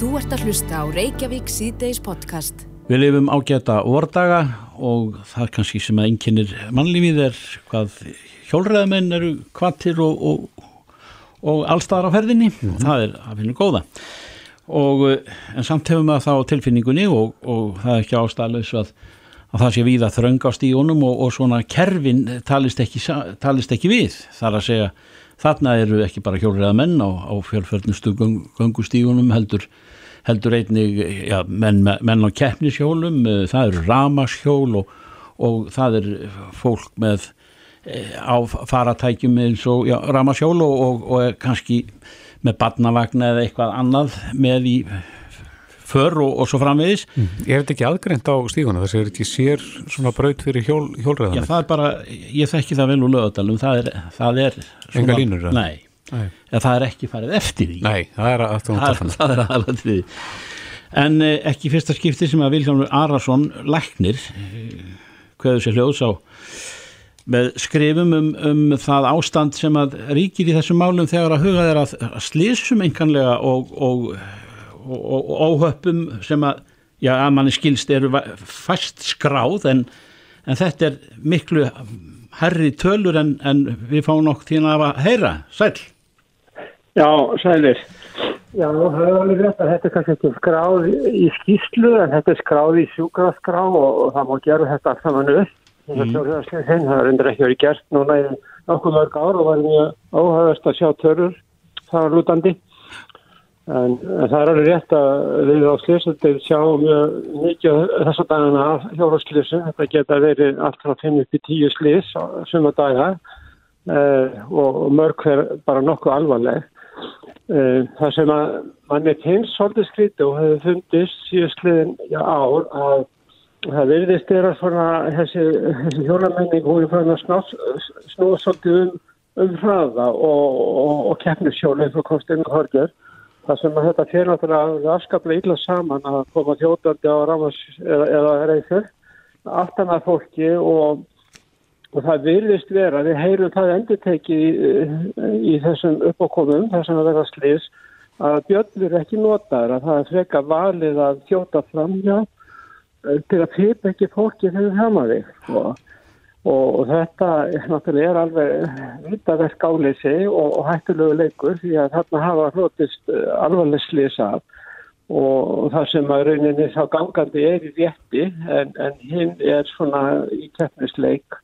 Þú ert að hlusta á Reykjavík síðdeis podcast. Við lifum ágæta vordaga og það kannski sem að einkennir mannlífið er hvað hjólreðamenn eru kvattir og, og, og allstaðar á ferðinni mm. það er að finna góða. Og, eh, en samt hefum við það á tilfinningunni og, og það er ekki ástæðleis að, að það sé við að þrönga á stígunum og svona kerfin talist ekki, talist ekki við. Það er að segja þarna eru ekki bara hjólreðamenn á, á fjölförnustu gangustígunum heldur heldur einnig ja, menn, menn á keppnishjólum, eh, það eru ramashjól og, og það er fólk með eh, á faratækjum eins og ja, ramashjól og, og, og kannski með barnavagna eða eitthvað annað með í för og svo framvegis. Mm. Er þetta ekki aðgreint á stíguna? Þess að þetta sér svona braut fyrir hjól, hjólreðanir? Já, það er bara, ég þekki það vel úr lögadalum, það er, það er svona, Enga línur? Nei, eða það er ekki farið eftir því. Nei, það er aðtöðan því en eh, ekki fyrsta skipti sem að Viljámur Arason læknir hverðu sér hljóðs á með skrifum um, um það ástand sem að ríkir í þessum málum þegar að huga þeirra að slísum enganlega og, og, og, og óhöppum sem að, já, að manni skilst eru fast skráð en, en þetta er miklu herri tölur en, en við fáum nokk tína að heyra. Sæl? Já, sælir. Já, það er alveg rétt að þetta er kannski ekki skráð í skýslu en þetta er skráð í sjúkraskrá og, og það má gera þetta allt saman upp. Mm. Það er undir ekki verið gert núna í okkur mörg ár og var mjög óhagast að sjá törur það var lútandi. En, en það er alveg rétt að við á slísöldir sjá mjög mikið þess að dagana af hjóraslísu. Þetta geta verið allt frá 5-10 slís á suma daga eh, og mörg hver bara nokkuð alvarleg. Eh, það sem að mann er tegns svolítið skríti og hefur fundist síðustliðin ár að það verðist vera svona þessi, þessi hjónamenning hún er fann að snúa svolítið um, um hraða og, og, og keppnusjónu frá Kostinu Horger það sem að þetta fyrir náttúrulega afskaplega illa saman að koma þjótandi á rámas eða, eða reyður aftan að fólki og og það virðist vera, við heyrum það endur tekið í, í þessum uppákomum, þessum að vera slís að bjöllur ekki notaður að það er freka valið að þjóta fram hjá eh, til að fyrta ekki fólki þegar það hama þig. Og, og þetta náttúrulega er alveg vitaverk áleysi og, og hættulegu leikur því að þarna hafa hlutist eh, alvarleg slís af. Og það sem að rauninni þá gangandi er í rétti en, en hinn er svona í keppnisleik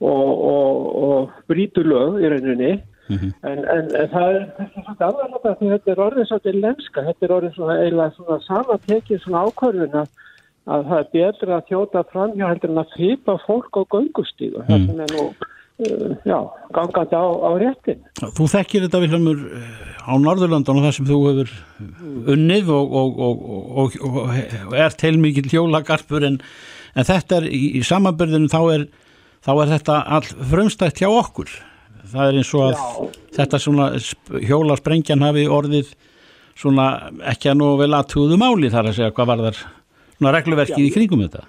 og, og, og brítur lög í rauninni mm -hmm. en, en, en það er þetta aðverðan því þetta er orðið svolítið lenska, þetta er orðið svona eiginlega svona samantekið svona ákvörðun að, að það er betra að þjóta framhjá heldur en að fýpa fólk á göngustíðu mm. það er nú uh, já, gangandi á, á réttin Þú þekkir þetta Vilhelmur á Norðurlandan og það sem þú hefur unnið og, og er teilmikið hjólagarpur en, en þetta er í, í samanbyrðinu þá er þá er þetta all frumstætt hjá okkur. Það er eins og að Já. þetta svona hjólasprengjan hafi orðið svona ekki að nú vel aðtúðu máli þar að segja hvað var þar svona regluverkið í kringum þetta.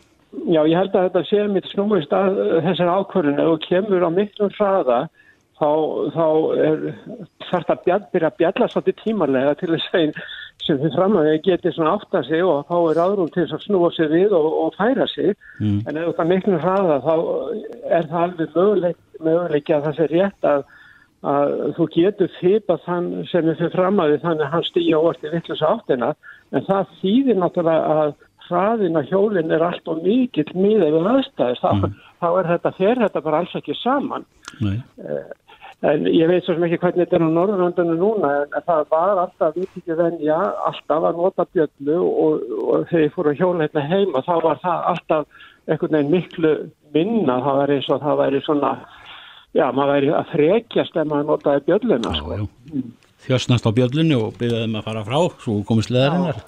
Já, ég held að þetta sé mitt snúist að þessar ákvörðinu og kemur á miklum hraða þá, þá er þarf það að byrja að bjalla svolítið tímarlega til þess að sem þið geti svona átt að sig og þá er árum til að snúa sig við og, og færa sig mm. en ef það miklu hraða þá er það alveg möguleik, að það sé rétt að, að þú getur fýpa þann sem fyrir fram að því þannig að hann stýja orðið vittlust áttina en það þýðir náttúrulega að hraðin að hjólinn er allt og mikill miðað við aðstæðis mm. þá, þá er þetta fyrir þetta bara alls ekki saman Nei. En ég veit svo sem ekki hvernig þetta er á Norðurlandinu núna en það var alltaf viðtíkið venja, alltaf að nota bjöllu og, og þegar ég fór að hjóla hérna heima þá var það alltaf einhvern veginn miklu minna, það var eins og það væri svona, já maður væri að frekjast ef maður notaði bjölluna. Sko. Þjósnast á bjöllunni og byrjaði þeim að fara frá, svo komist leðarinnar.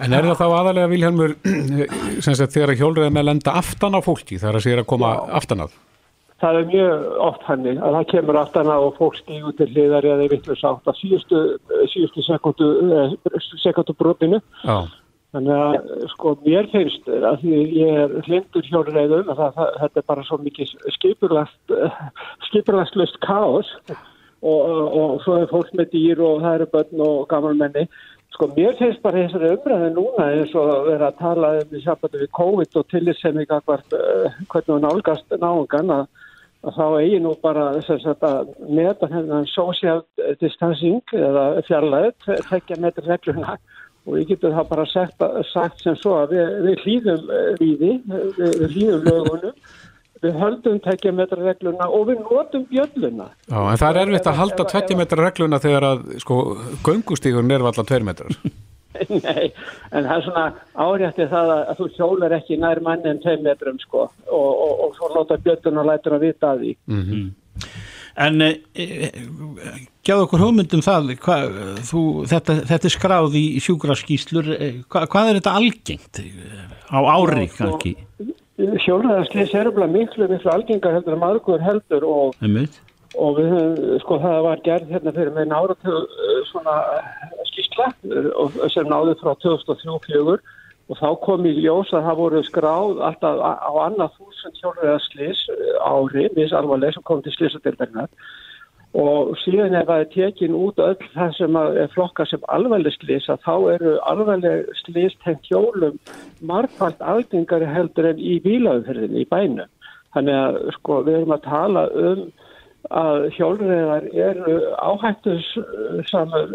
En er það þá aðalega Vilhelmur, þegar hjólriðið með lenda aftan á fólki, þar að sér að koma já. aftan að? Það er mjög oft hannig að það kemur aftan á og fólk stígur til hliðar eða vitlu sátt að síðustu, síðustu sekundu, eh, sekundu brotinu. Já. Þannig að sko mér finnst að því ég er hlindur hjálpræðum að það, það, þetta er bara svo mikið skipurlast, skipurlastlust káos og, og, svo er fólk með dýr og það eru börn og gaman menni Sko mér finnst bara þessari umræði núna eins og vera að tala um í sambandi við COVID og tilitsemi hvort uh, hvernig hún álgast náungan að, að þá eigi nú bara að meta hennan social distancing eða fjarlæðið, tekja metri regluna og ég getur það bara sagt, sagt sem svo að við, við hlýðum við, við, við hlýðum lögunum við höldum tekjametra regluna og við notum bjölluna. Já, en það er erfitt að halda tekjametra regluna þegar að, sko, göngustígun er alltaf tveir metrar. Nei, en það er svona árétti það að, að þú hjólar ekki nær manni en tveir metrum, sko, og, og, og svo láta bjölluna og lætur að vita að því. Mm -hmm. En e, e, gjáðu okkur hugmyndum það, hva, þú, þetta, þetta er skráð í sjúkraskíslur, hva, hvað er þetta algengt á ári sko, kannski? Hjólræðarslis er alveg miklu, miklu algengar heldur en maður heldur og, og við höfum, sko það var gerð hérna fyrir með nára svona skísla sem náði frá 2003-2004 og þá kom í ljós að það voru skráð alltaf á annað þúsund hjólræðarslis ári, misalvarleg sem kom til slisatildarinnar og síðan ef það er tekin út öll það sem er flokka sem alveglega slisa þá eru alveglega slist hengt hjólum margfald algengari heldur en í bílaumferðinni í bænum. Þannig að sko við erum að tala um að hjólreðar eru áhættus samar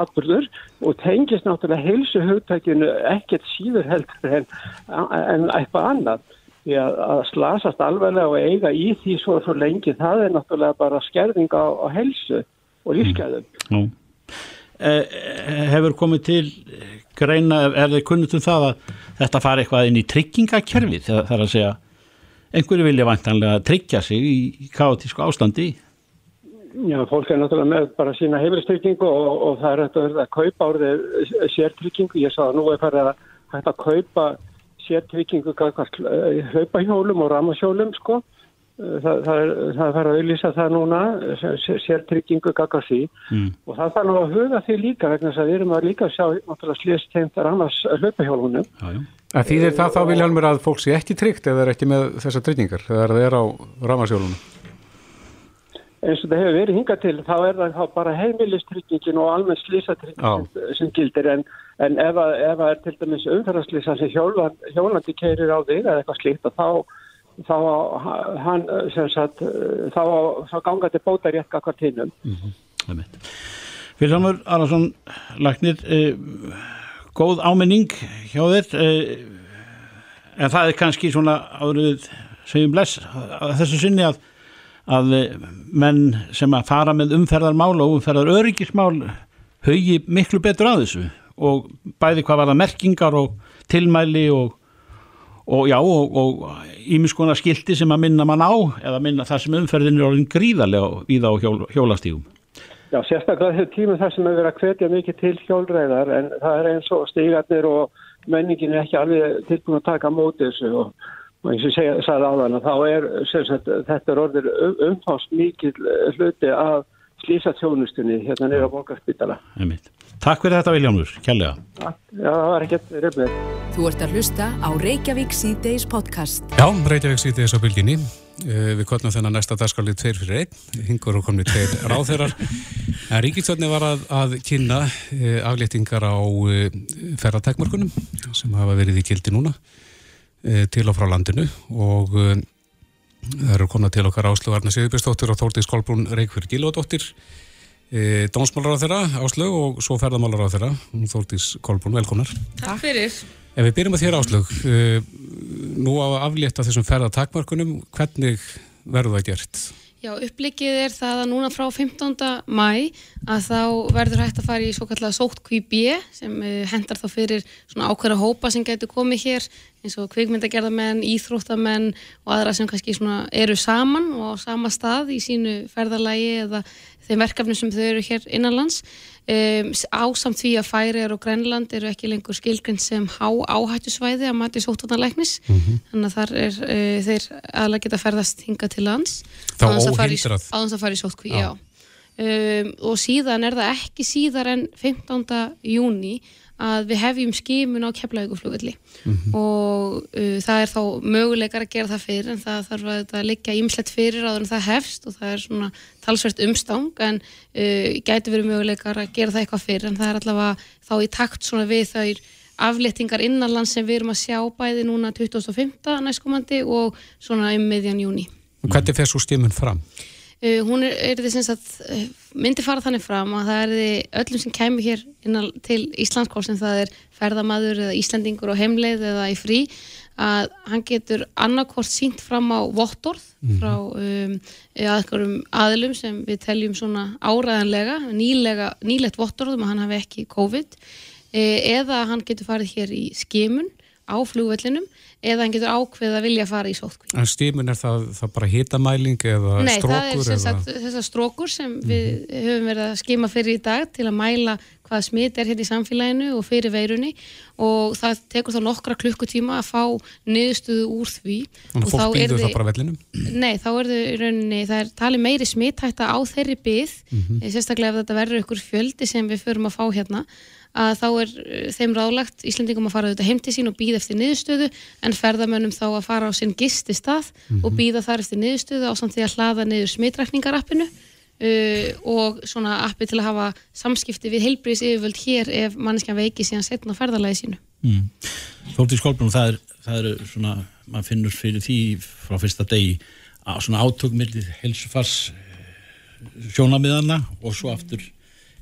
atbyrður og tengist náttúrulega heilsu hugtækinu ekkert síður heldur en, en eitthvað annað. Því að, að slasast alveglega og eiga í því svo, svo lengi, það er náttúrulega bara skerðing á, á helsu og lífsgæðum. Mm. Eh, hefur komið til greina, er þið kunnut um það að þetta fari eitthvað inn í tryggingakerfi þegar það er að segja, einhverju vilja vantanlega tryggja sig í kátísku ástandi? Já, fólk er náttúrulega með bara sína heimilistryggingu og, og það er hægt að kaupa árið sértryggingu. Ég að nú er farið að hægt að kaupa sértryggingu hlaupahjólum og ramashjólum sko. Það, það er það er að auðvisa það núna sértryggingu gaggar því. Mm. og það þarf nú að huga því líka vegna þess að við erum að líka sjá slýst tengt ramas hlaupahjólunum. En því þeir það þá Vilhelmur að fólk sé ekki tryggt eða er ekki með þessar tryggingar það er á ramashjólunum eins og það hefur verið hingað til þá er það bara heimilistryggingin og almenn slýsatryggingin sem gildir. En, en ef það er til dæmis umferðarslýsa sem hjólandi, hjólandi keirir á þig eða eitthvað slíkt og þá þá hann sagt, þá, þá ganga til bóta rétt akkar tinnum mm -hmm. Vilhelmur Arason Lagnir eh, góð áminning hjá þér eh, en það er kannski svona áriðið segjum bless að þessu sinni að að menn sem að fara með umferðarmál og umferðar öryggismál haugi miklu betur að þessu og bæði hvað var það merkingar og tilmæli og og já og ímiskona skildi sem að minna mann á eða minna það sem umferðin er orðin gríðarlega í þá hjól, hjólastígum. Já, sérstaklega þessu tímu þar sem hefur verið að hvetja mikið til hjólræðar en það er eins og stígarnir og menningin er ekki alveg tilbúin að taka móti þessu. Og, og eins og ég sagði áðan að þá er sagt, þetta er orðin um, umfást mikið hluti af slísa tjónustunni hérna nýra á Borgarspítala. Takk fyrir þetta Viljámur, kjærlega. Já, það var ekkert röfnir. Þú ert að hlusta á Reykjavík C-Days podcast. Já, Reykjavík C-Days á bylginni. Eh, við kvotnum þennan næsta dagskalið tveir fyrir einn, hingur og komni tveir ráþeirar. En Ríkisvöldni var að, að kynna eh, afléttingar á eh, ferratækmarkunum sem hafa verið í kildi núna til og frá landinu og Það eru komna til okkar Áslug Arna Sigurbjörnsdóttir og Þórtís Kolbrún Reykjörg Gílódóttir e, Dónsmálar á þeirra, Áslug og svo ferðamálar á þeirra Þórtís Kolbrún, velkonar Takk fyrir. Ef við byrjum að þér Áslug e, nú á að aflétta þessum ferðatakmarkunum hvernig verður það gert? Já, upplikið er það að núna frá 15. mæ að þá verður hægt að fara í svo kallega sótt QB sem uh, hendar þá fyrir svona ákveðra hópa sem getur komið hér eins og kvikmyndagerðamenn, íþróttamenn og aðra sem kannski svona eru saman og á sama stað í sínu ferðarlægi eða þeim verkefni sem þau eru hér innanlands um, ásamt því að Færiðar og Grænland eru ekki lengur skilgrind sem há áhættusvæði að mati sóttvarnarleiknis mm -hmm. þannig að þar er uh, þeir aðlega geta ferðast hinga til lands þá óhindrað þess að fara í sóttkví, já. já um, og síðan er það ekki síðar en 15. júni að við hefjum skimun á keflauguflugulli mm -hmm. og uh, það er þá möguleikar að gera það fyrir en það þarf að þetta liggja ímslegt fyrir áður en það hefst og það er svona talsvert umstang en uh, gæti verið möguleikar að gera það eitthvað fyrir en það er allavega þá í takt svona við þau aflettingar innanlands sem við erum að sjá bæði núna 2005. næstkomandi og svona um meðjan júni. Hvernig fer svo skimun fram? Uh, hún er, er því að uh, myndi fara þannig fram að það er því öllum sem kemur hér innan, til Íslandskóls sem það er ferðamadur eða Íslandingur og heimleið eða í frí að hann getur annarkort sínt fram á vottorð -hmm. frá um, aðkværum aðlum sem við teljum svona áræðanlega nýlega, nýlegt vottorðum að hann hafi ekki COVID uh, eða hann getur farið hér í skimun á flugvellinum eða hann getur ákveð að vilja fara í sótkvíð. En stímun er það, það bara hitamæling eða Nei, strókur? Nei, það er sagt, þessar strókur sem mm -hmm. við mhm. höfum verið að skima fyrir í dag til að mæla hvað smitt er hérna í samfélaginu og fyrir veirunni og það tekur þá nokkra klukkutíma að fá niðurstuðu úr því. Þannig að fólk býður það bara vellinum? Nei, þá er það í rauninni, það er talið meiri smittætta á þeirri byð, mm -hmm. sérstaklega ef þetta verður ykkur fjöldi sem við förum að fá hérna að þá er eh, þeim ráðlagt Íslandingum að fara auðvitað heim til sín og býða eftir niðurstöðu en ferðamönnum þá að fara á sinn gisti stað mm -hmm. og býða þar eftir niðurstöðu á samt því að hlaða niður smitrækningarappinu uh, og svona appi til að hafa samskipti við heilbríðis yfirvöld hér ef manneskjan veiki síðan setna ferðalagi sínu. Mm. Þóttir Skólbrún, það er, það er svona, mann finnur fyrir því frá fyrsta degi að svona átökmilið helsufars eh, sjónamiðana og svo aftur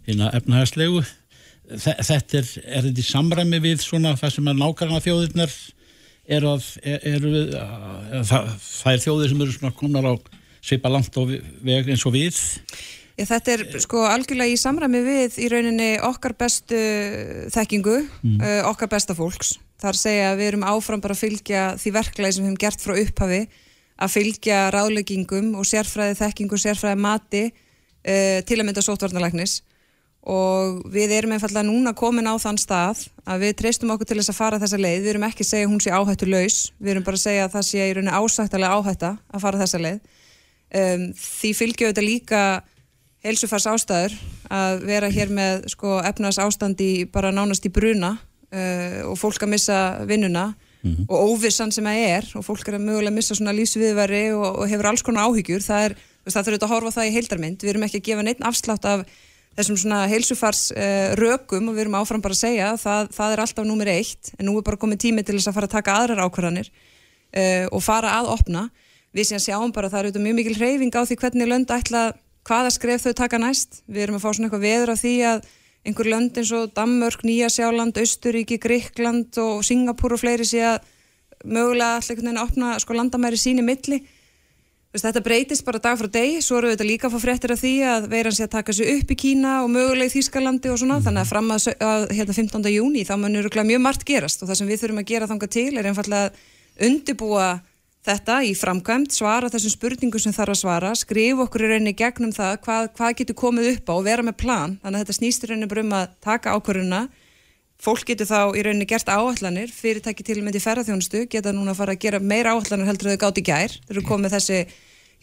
hérna efnahagslegu þetta er, er þetta í samræmi við svona það sem er nákvæmlega þjóðirnar er að, er, er, það, það er þjóðir sem eru svona konar á seipa langt og veg eins og við Já, þetta er sko algjörlega í samræmi við í rauninni okkar bestu þekkingu, mm. okkar besta fólks. Að segja að við erum áfram bara að fylgja því verklagi sem við hefum gert frá upphafi, að fylgja ráðleggingum og sérfræði þekkingu, sérfræði mati til að mynda sótvarnalæknis og við erum einfallega núna komin á þann stað að við treystum okkur til þess að fara þessa leið, við erum ekki að segja hún sé áhættu laus, við erum bara að segja að það sé í rauninni ásættalega áhætta að fara þessa leið. Um, því fylgjum þetta líka helsufars ástæður að vera hér með sko efnas ástandi bara nánast í bruna uh, og fólk að missa vinnuna mm -hmm. og óvissan sem það er og fólk er að mögulega missa svona lífsviðveri og, og hefur alls konar áhyggjur, það er það þurfur að horfa það í heildarmynd, við erum ekki að gefa neitt afslátt af þessum svona heilsufars uh, rökum og við erum áfram bara að segja það, það er alltaf númir eitt en nú er bara komið tími til þess að fara að taka aðrar ákvarðanir uh, og fara að opna. Við séum sjáum bara að það eru auðvitað mjög mikil hreyfing á því hvernig lönd ætla hvaða skref þau taka næst. Við erum að fá svona eitthvað veður af því að einhver lönd eins og Danmörk, Nýjasjáland, Östuríki, Gríkland og Singapúr og fleiri sé að mögulega alltaf einhvern veginn að opna sko landamæri síni milli Þetta breytist bara dag frá deg, svo eru þetta líka að fá fréttir af því að veiran sé að taka sig upp í Kína og möguleg Þýskalandi og svona, mm. þannig að fram að, að hérna 15. júni þá munur mjög margt gerast og það sem við þurfum að gera þanga til er einfallega að undibúa þetta í framkvæmt, svara þessum spurningum sem þarf að svara, skrifa okkur í rauninni gegnum það hvað, hvað getur komið upp á og vera með plan, þannig að þetta snýstur rauninni bara um að taka ákvöruna fólk getur þá í rauninni gert áallanir fyrirtæki til og með í ferðarþjónustu geta núna að fara að gera meira áallanir heldur að þau gátt í gær. Þau eru komið þessi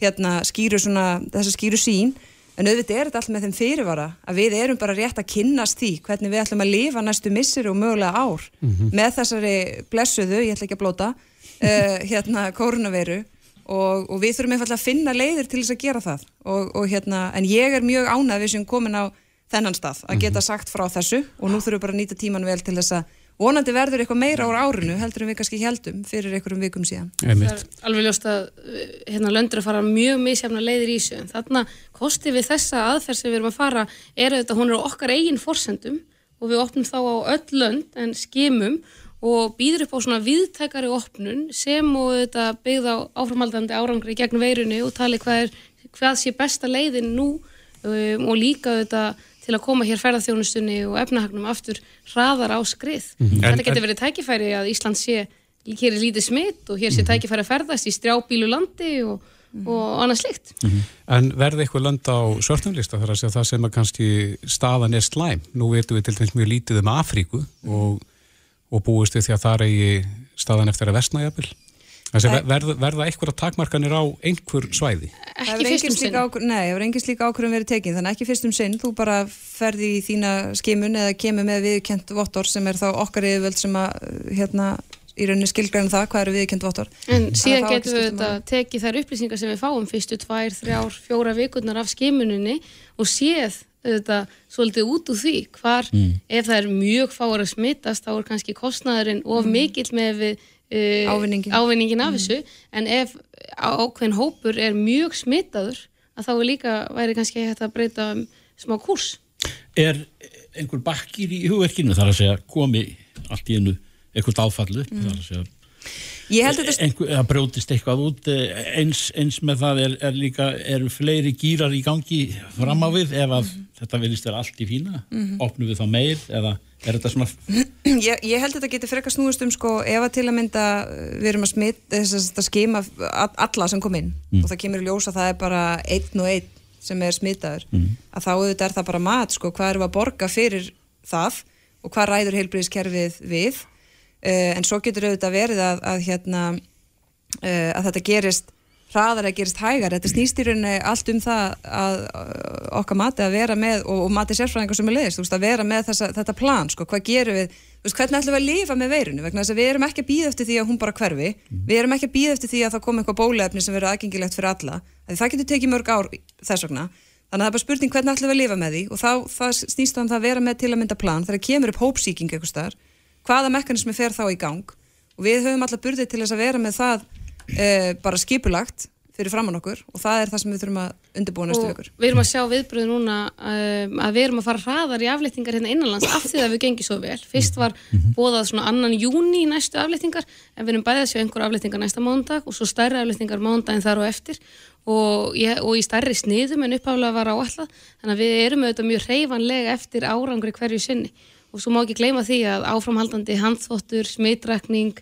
hérna, skýru svona, skýru sín en auðvitað er þetta allt með þeim fyrirvara að við erum bara rétt að kynnast því hvernig við ætlum að lifa næstu missir og mögulega ár mm -hmm. með þessari blessuðu, ég ætla ekki að blóta uh, hérna kórunaveiru og, og við þurfum einfallega að finna leiðir til þess að gera það. Og, og hérna, en ég er mjög ánað við sem komin á þennan stað að geta mhm. sagt frá þessu og nú þurfum við bara að nýta tíman vel til þess að vonandi verður eitthvað meira ára árinu heldur en við kannski heldum fyrir einhverjum vikum síðan. Það er alveg ljóst að hérna löndur að fara mjög misjafna leiðir í þessu en þarna kosti við þessa aðferð sem við erum að fara er auðvitað hún er á okkar eigin forsendum og við opnum þá á öll lönd en skimum og býður upp á svona viðtækari opnun sem og þetta byggða áframaldandi árangri gegn veirinu og tali hvað, er, hvað sé besta leiðin nú um, og líka þetta til að koma hér ferðarþjónustunni og efnahagnum aftur hraðar á skrið. Mm -hmm. Þetta getur verið tækifæri að Ísland sé, hér er lítið smitt og hér sé mhm. tækifæri að ferðast í strjábílu landi og, -hmm. og annað slikt. Mm -hmm. En verði eitthvað land á svörtumlista þar að segja það sem að kannski staðan er slæm. Nú veitum við til dæmis mjög lítið um Afríku og, og búist við því að það er í staðan eftir að vestna jafnvel. Verða, verða einhverja takmarkanir á einhver svæði? Ekki fyrstum sinn. Nei, það er engin slíka ákvörðum verið tekin, þannig ekki fyrstum sinn, þú bara ferði í þína skimun eða kemur með viðkent vottor sem er þá okkar yfirvöld sem að hérna í rauninni skilgræðum það, hvað eru viðkent vottor. En síðan getum við þetta tekið þær upplýsingar sem við fáum fyrstu tvær, þrjár, fjóra vikurnar af skimuninni og séð þetta svolítið út úr því hvar mm. ef það er mjög fáar að smittast þá er kannski kostnæðurinn of mm. mikill með við uh, ávinningin. ávinningin af mm. þessu en ef ákveðin hópur er mjög smittaður að þá er líka væri kannski hægt að breyta um smá kurs Er einhver bakkir í hugverkinu þar að segja komi allt í einu eitthvað áfallu mm. þar að segja Einhver, það brjótist eitthvað út eh, eins, eins með það er, er líka eru fleiri gýrar í gangi fram á við ef að mm -hmm. þetta vilist vera allt í fína mm -hmm. opnum við þá meir eða er þetta svona ég, ég held að þetta getur frekar snúist um sko ef að til að mynda eh, við erum að smitt þess að skima alla sem kom inn mm. og það kemur í ljós að það er bara einn og einn sem er smittaður mm. að þá auðvitað er það bara mat sko hvað eru að borga fyrir það og hvað ræður heilbríðiskerfið við Uh, en svo getur auðvitað verið að, að, hérna, uh, að þetta gerist hraðar að gerist hægar. Þetta snýst í rauninni allt um það að okkar mati að vera með og, og mati sérfræðingar sem er leiðist, veist, að vera með þessa, þetta plan, sko, hvað gerum við veist, hvernig ætlum við að lifa með veirinu, vegna þess að við erum ekki að býða eftir því að hún bara hverfi. Mm. við erum ekki að býða eftir því að það kom eitthvað bólefni sem verður aðgengilegt fyrir alla, það getur tekið mörg ár þess vegna, þannig að það er bara spurning hvernig ætlum við að lifa með því? Og þá, það snýst um það að vera með til að mynda plan, þegar kemur upp hópsíking eitthvað starf hvaða mekanismi fer þá í gang? Og við höfum alla burði til þess að vera með það e, bara skipulagt fyrir framann okkur og það er það sem við þurfum að undirbúa næstu vikur. Við erum að sjá viðbröðu núna um, að við erum að fara hraðar í aflýtingar hérna innanlands af því að við gengum svo vel. Fyrst var bóðað svona annan júni í næstu aflýtingar en við erum bæðið að sjá einhver aflýtingar næsta mándag og svo stærri aflýtingar mándaginn þar og eftir og, ég, og í stærri sniðum en uppháðlega var áallat þannig að við erum auðvitað mjög reyfanlega eftir árangri hverju sinni og svo má ekki gleyma því að áframhaldandi handþvottur, smitrækning,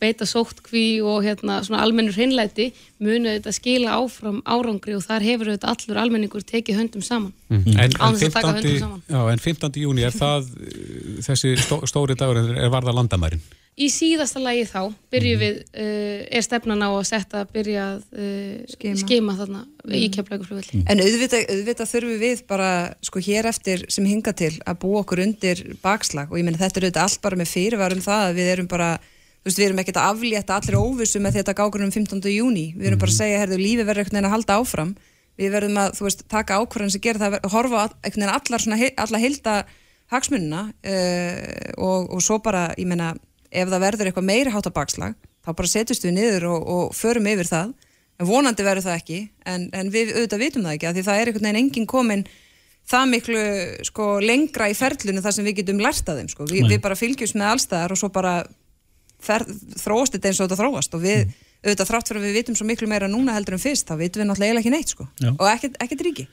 beita sóttkví og hérna, almennur hinleiti munu þetta skila áfram árangri og þar hefur þetta allur almenningur tekið höndum saman. Mm -hmm. en, en, 15, já, en 15. júni er það, uh, þessi stó, stóri dagur er varða landamærin? Í síðasta lagi þá byrju mhm. við, uh, er stefnan á að setja að byrja að uh, skema. skema þarna mm. í kemlauguflugvelli. En auðvitað, auðvitað þurfum við bara sko hér eftir sem hinga til að búa okkur undir bakslag og ég menna þetta er auðvitað allt bara með fyrirvarum það að við erum bara, þú veist við erum ekkert að aflétta allir óvissu með þetta gákur um 15. júni, við erum bara að mhm. segja herðu lífi verður ekkert neina að halda áfram, við verðum að þú veist taka ákvarðan sem gerir það að horfa ekkert neina allar svona, allar hilda hagsmunna uh, og, og svo bara, ég menna ef það verður eitthvað meiri hátta bakslag þá bara setjast við niður og, og förum yfir það en vonandi verður það ekki en, en við auðvitað vitum það ekki því það er einhvern veginn enginn komin það miklu sko, lengra í ferlunum þar sem við getum lært að þeim sko. Vi, við bara fylgjumst með allstæðar og svo bara þróast þetta eins og þetta þróast og við mm. auðvitað þrátt fyrir að við vitum svo miklu meira núna heldur en fyrst þá vitum við náttúrulega ekki neitt sko. og ekkert, ekkert ríki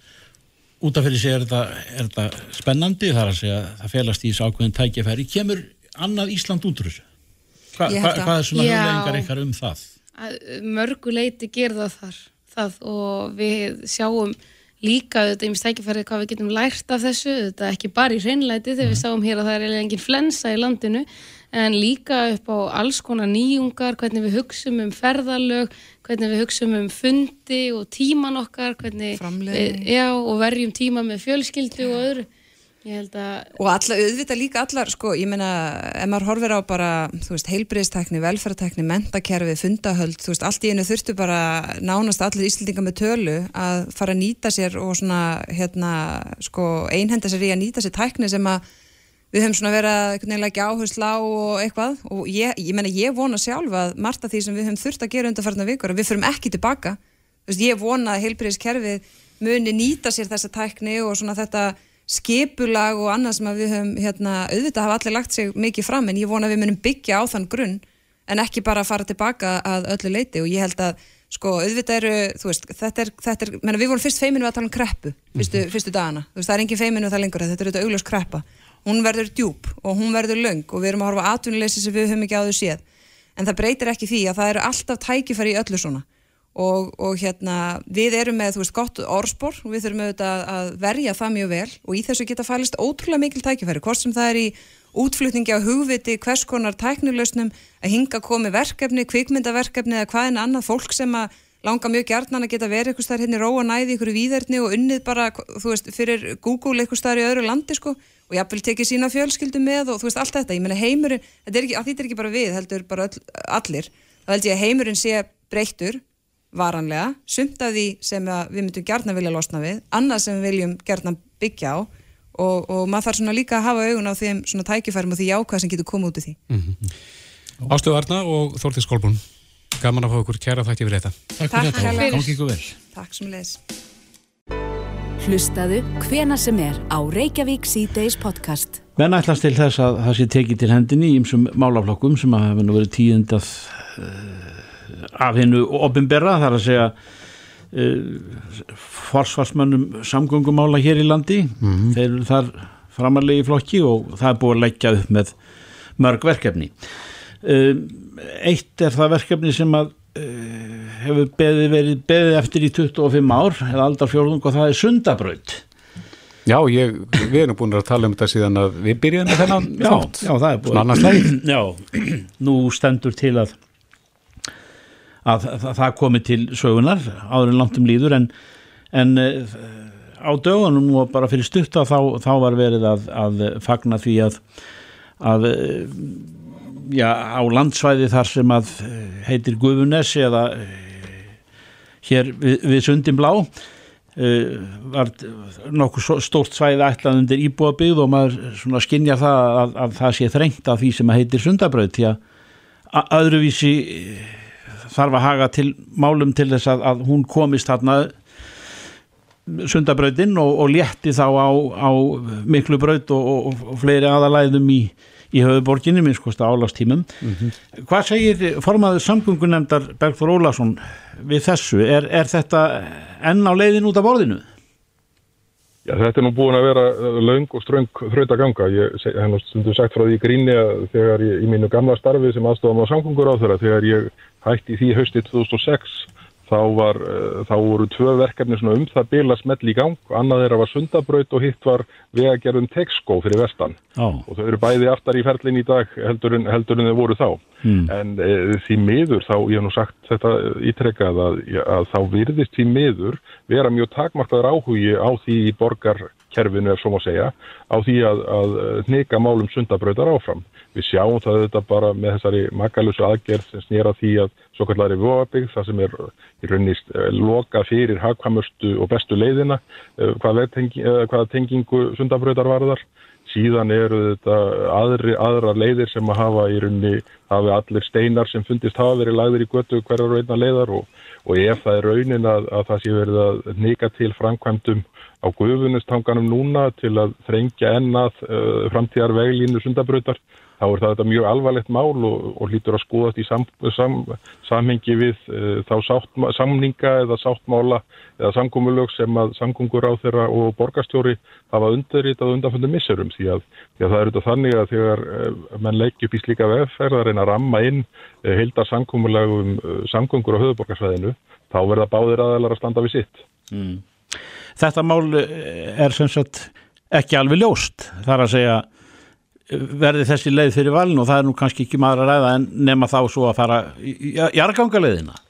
Út af fyrir sig er þetta, er þetta spennandi þar að segja það félast í þessu ákveðin tækjafæri kemur annað Ísland út úr þessu? Hva, hva, hvað er svona huglegingar ykkar um það? Mörguleiti gerða þar það og við sjáum líka auðvitað í mistækifærið hvað við getum lært af þessu, þetta ekki bara í hreinleiti þegar við mhm. sáum hér að það er engin flensa í landinu en líka upp á alls konar nýjungar, hvernig við hugsaum um ferðalög, hvernig við hugsaum um fundi og tíman okkar, hvernig við, já, og verjum tíma með fjölskyldu og öðru. Og alla, auðvitað líka allar sko, ég meina, ef maður horfir á bara þú veist, heilbriðstekni, velferðartekni mentakerfi, fundahöld, þú veist, allt í einu þurftu bara nánast allir íslendinga með tölu að fara að nýta sér og svona, hérna, sko einhenda sér í að nýta sér tækni sem að við höfum svona verið að eitthvað nefnilega ekki áhersla á og eitthvað. Og ég, ég meina, ég vona sjálf að margt af því sem við höfum þurft að gera undarfarnar vikur, við fyrum ekki tilbaka, veist, ég vona að heilbriðskerfið muni nýta sér þessa tækni og svona þetta skipulag og annað sem við höfum hérna, auðvitað hafa allir lagt sig mikið fram en ég vona að við munum byggja á þann grunn en ekki bara að fara tilbaka að öllu leiti og ég held að sko auðvitað eru, þú veist, þetta er, þetta er menna, við vorum fyrst feiminu að tala um kreppu fyrstu, fyrstu dagana, veist, það er engin feiminu það lengur þetta er auðvitað augljós kreppa, hún verður djúb og hún verður löng og við erum að horfa atvinnuleysi sem við höfum ekki áður séð. En það breytir ekki því að það eru alltaf tækifæri í öllu svona. Og, og hérna við erum með, þú veist, gott orðspor. Og við þurfum auðvitað að verja það mjög vel og í þessu geta fælist ótrúlega mikil tækifæri, hvort sem það er í útflutningi á hugviti, hvers konar tæknilausnum að hinga komi verkefni, kvikmyndaverkefni eða hvað en annað fólk sem að langa mjög gjarnan að geta verið eitthvað starf hérna í róa næði ykkur í výðerni og unnið bara, þú veist, fyrir Google eitthvað starf í öðru landi sko og jáfnvel tekið sína fjölskyldu með og þú veist allt þetta, ég menna heimurinn, þetta er ekki, þetta er ekki bara við, heldur bara öll, allir, þá held ég að heimurinn sé breyttur varanlega, sumt af því sem við myndum gjarnan vilja losna við, annað sem við viljum gjarnan byggja á og, og maður þarf svona líka að hafa augun á þeim svona tækifærum og því jákvæð sem getur komið út í því. Mm -hmm. Ástu Arna og Þórtið Skólbrún, gaman að fá okkur kæra þætti fyrir þetta. Takk fyrir þetta, gangi ykkur vel. Takk sem leðis. Hlustaðu hvena sem er á Reykjavík C-Days podcast. Menn ætlast til þess að það sé tekið til hendinni í ymsum málaflokkum sem að hafa nú verið tíundað uh, af hennu ofinberra þar að segja uh, forsvarsmönnum samgöngumála hér í landi. Mm -hmm. Þeir eru þar framarlegi flokki og það er búið að leggja upp með mörg verkefni. Uh, eitt er það verkefni sem að hefur beðið verið beðið eftir í 25 ár eða aldar fjórðung og það er sundabraut. Já, ég, við erum búin að tala um þetta síðan að við byrjum með þennan já, þátt. Já, það er búin Já, nú stendur til að að það komi til sögunar áður en langt um líður en, en á dögunum og bara fyrir stutta þá, þá var verið að, að fagna því að að já, á landsvæði þar sem að eh, heitir Guðunes eða eh, hér við, við Sundinblá uh, var nokkuð stórt svæði ætlað undir íbúabíð og maður skinnja það að, að það sé þrengt af því sem heitir Sundabraut því að öðruvísi þarf að haga til málum til þess að, að hún komist þarna Sundabrautin og, og létti þá á, á miklu braut og, og, og fleiri aðalæðum í í höfuborginni minnskost álastímum mm -hmm. hvað segir formaður samgöngunemdar Bergþór Ólason við þessu, er, er þetta enn á leiðin út af borðinu? Já, þetta er nú búin að vera laung og ströng þraut að ganga ég hef nú stundu sagt frá því gríni að þegar ég í mínu gamla starfi sem aðstofam á samgöngur á þeirra, þegar ég hætti því hösti 2006 þá, var, uh, þá voru tvö verkefni um það bila smell í gang, annað þeirra var sundabraut og hitt var vegagerðum tekskó fyrir vestan oh. og þau eru bæði aftar í ferlinn í dag heldur en, heldur en þau voru þá hmm. en uh, því miður þá, ég hef nú sagt þetta ítrekkað að, að þá virðist því miður vera mjög takmarkaður áhugi á því borgarkerfinu er svo má segja á því að, að neka málum sundabrautar áfram Við sjáum það þetta bara með þessari makalösu aðgerð sem snýra því að svo kallari vofabygg, það sem er í raunist eh, loka fyrir hagkvæmustu og bestu leiðina, eh, hvaða tengi, hvað tengingu sundabröðar varðar. Síðan eru þetta aðri, aðra leiðir sem að hafa í raunni, hafi allir steinar sem fundist hafa verið lagðir í götu hverjar einna leiðar og, og ef það er raunin að, að það sé verið að nýka til framkvæmdum á guðunustanganum núna til að þrengja ennað uh, framtíðar veglínu sundabröðar þá er það þetta mjög alvarlegt mál og, og hlýtur að skoðast í sam, sam, samhengi við uh, þá sátt, samninga eða sáttmála eða samgómulög sem að samgóngur á þeirra og borgarstjóri hafa undirritað undanföndu misserum því að, því að það er þetta þannig að þegar uh, mann leggja upp í slíka vefferðar en að ramma inn uh, heildar samgómulagum samgóngur á höfuborgarsvæðinu þá verða báðir aðeinar að standa við sitt. Mm. Þetta mál er sem sagt ekki alveg ljóst þar að segja verði þessi leið fyrir valin og það er nú kannski ekki maður að ræða en nema þá svo að fara í jargangaleiðina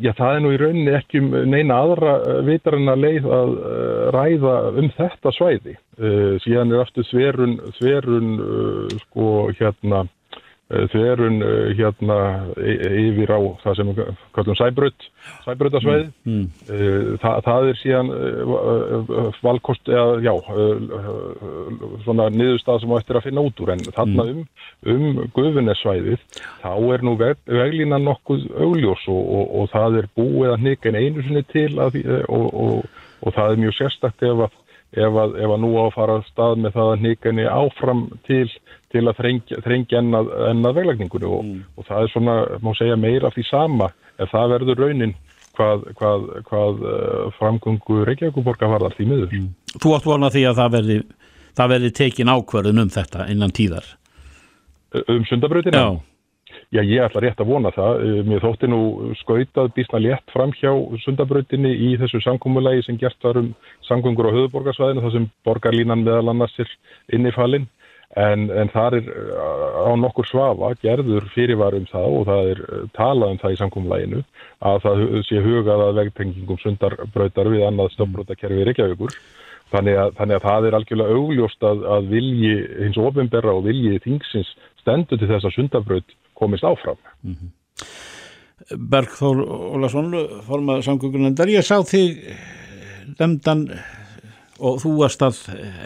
Já, það er nú í rauninni ekki um neina aðra eh, vitarina leið að eh, ræða um þetta svæði. Uh, síðan er aftur þverun uh, sko hérna Eh, þverun eh, hérna yfir á það sem við kallum sæbröð, sæbröðasvæði. Mm. Mm. Eh, það, það er síðan valkost, eða já, svona niðurstað sem á eftir að finna út úr en þarna mm. um, um guðunesvæðið þá er nú veg, veglína nokkuð augljós og, og, og það er búið að nýka en einu sinni til að, og, og það er mjög sérstakt ef að ef að, ef að nú á að fara stað með það að nýkani áfram til, til að þrengja, þrengja ennað, ennað veglækningunni og, mm. og það er svona, má segja, meira af því sama ef það verður raunin hvað, hvað, hvað uh, framgöngu Reykjavíkuborga varðar því miður. Mm. Þú átt volna því að það verði, það verði tekin ákverðun um þetta innan tíðar? Um sundabröðina? Já. Já, ég ætla rétt að vona það. Eh, mér þótti nú skautað bísna létt fram hjá sundabrautinni í þessu samkómulegi sem gert var um samgöngur á höfuborgarsvæðinu, þar sem borgarlínan meðal annars er innifalinn. En, en það er eh, á nokkur svafa gerður fyrirvarum það og það er eh, talað um það í samkómuleginu að það sé hugað að vegtengingum sundarbrautar við annað stofbrutakerfi Reykjavíkur. Þannig að, þannig að það er algjörlega augljóst að, að vilji hins ofinberra og vilji þingsins stendur til þess að sundarbraut komist áfram. Mm -hmm. Bergþór Ólason, formað samgöngunendar, ég sá þig nefndan og þú varst að,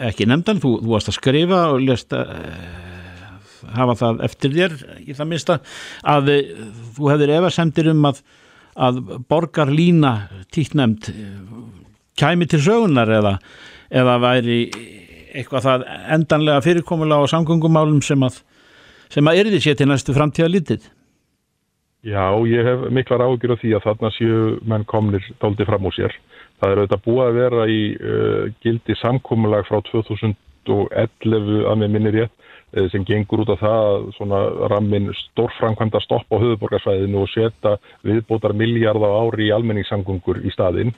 ekki nefndan, þú, þú varst að skrifa og lest að hafa það eftir þér í það minsta að þú hefðir efasemtir um að, að borgarlína tíknemd kæmi til sögunar eða, eða væri eitthvað það endanlega fyrirkomulega á samgöngumálum sem að sem að erði sér til næstu framtíða lítið? Já, ég hef miklar ágjur af því að þarna séu menn komnir tóldi fram úr sér. Það er auðvitað búið að vera í uh, gildi samkómulag frá 2011 að með minni rétt uh, sem gengur út af það svona rammin stórframkvæmda stopp á höfuborgarsvæðinu og setja viðbótar miljard á ári í almenningssamgöngur í staðinn.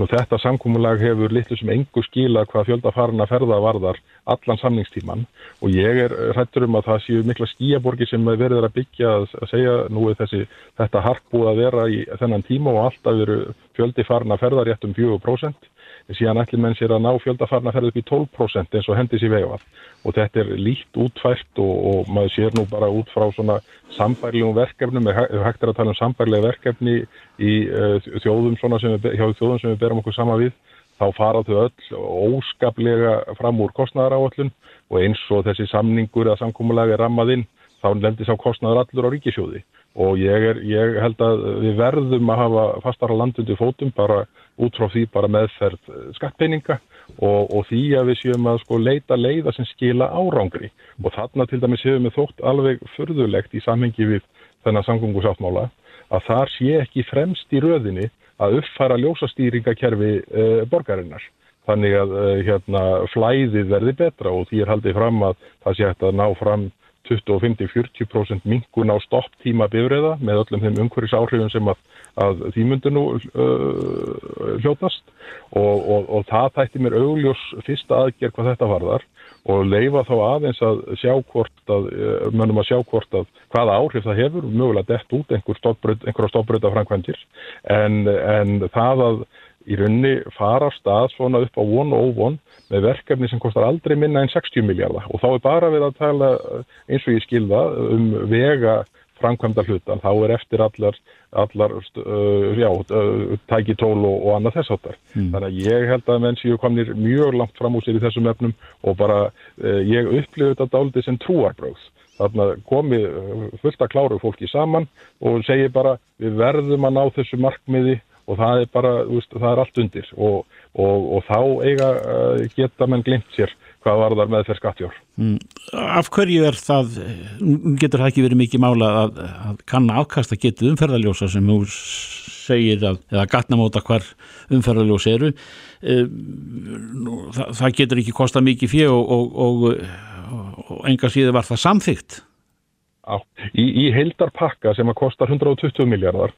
Nú þetta samkómulag hefur litlu sem engu skila hvað fjöldafarna ferða varðar allan samningstíman og ég er hrættur um að það séu mikla skíaborgi sem verður að byggja að segja nú er þessi, þetta hark búið að vera í þennan tíma og alltaf veru fjöldifarna ferða rétt um 4% síðan ætli menn sér að ná fjöldafarna ferða upp í 12% eins og hendis í veifað og þetta er lít útfært og, og maður sér nú bara út frá svona sambærlegum verkefnum, við hægt er að tala um sambærlega verkefni í uh, þjóðum sem við, hjá þjóðum sem við berum okkur sama við þá fara þau öll óskaplega fram úr kostnæðaráallun og eins og þessi samningur að samkómulagi rammaðinn þá lendir sá kostnæður allur á ríkisjóði og ég, er, ég held að við verðum að hafa fastara landundi fótum bara út frá því bara meðferð eh, skattpeininga og, og því að við séum að sko leita leiða sem skila árangri og þarna til dæmis séum við þótt alveg förðulegt í samhengi við þennan samgöngusáttmála að þar sé ekki fremst í röðinni að uppfæra ljósastýringakerfi e, borgarinnar. Þannig að e, hérna, flæðið verði betra og því er haldið fram að það sé hægt að ná fram 25-40% minkun á stopptíma bifræða með öllum þeim umhverjus áhrifum sem að, að því myndur nú uh, hljótast. Og, og, og það þætti mér augljós fyrsta aðgerð hvað þetta varðar og leifa þá aðeins að sjá hvort að, mönnum að sjá hvort að hvaða áhrif það hefur, mögulega dett út einhverja stoppbröta framkvæmdir en, en það að í raunni fara stað svona upp á von og óvon með verkefni sem kostar aldrei minna en 60 miljardar og þá er bara við að tala eins og ég skilða um vega framkvæmda hlutan, þá er eftir allar, allar uh, já, uh, tækitól og, og annað þess áttar. Mm. Þannig að ég held að menn séu komnir mjög langt fram úr sér í þessum efnum og bara uh, ég upplifið þetta dálítið sem trúarbröð. Þannig að komi uh, fullt að kláru fólki saman og segi bara við verðum að ná þessu markmiði og það er bara, það er allt undir og, og, og þá eiga uh, geta menn glimt sér hvað var þar með fyrir skattjár. Mm. Af hverju er það, getur það ekki verið mikið mála að, að kanna afkasta getið umferðaljósa sem þú segir að, eða gatnamóta hvar umferðaljós eru eh, það, það getur ekki kosta mikið fjö og, og, og enga síður var það samþygt? Já, í, í heildarpakka sem að kostar 120 miljardar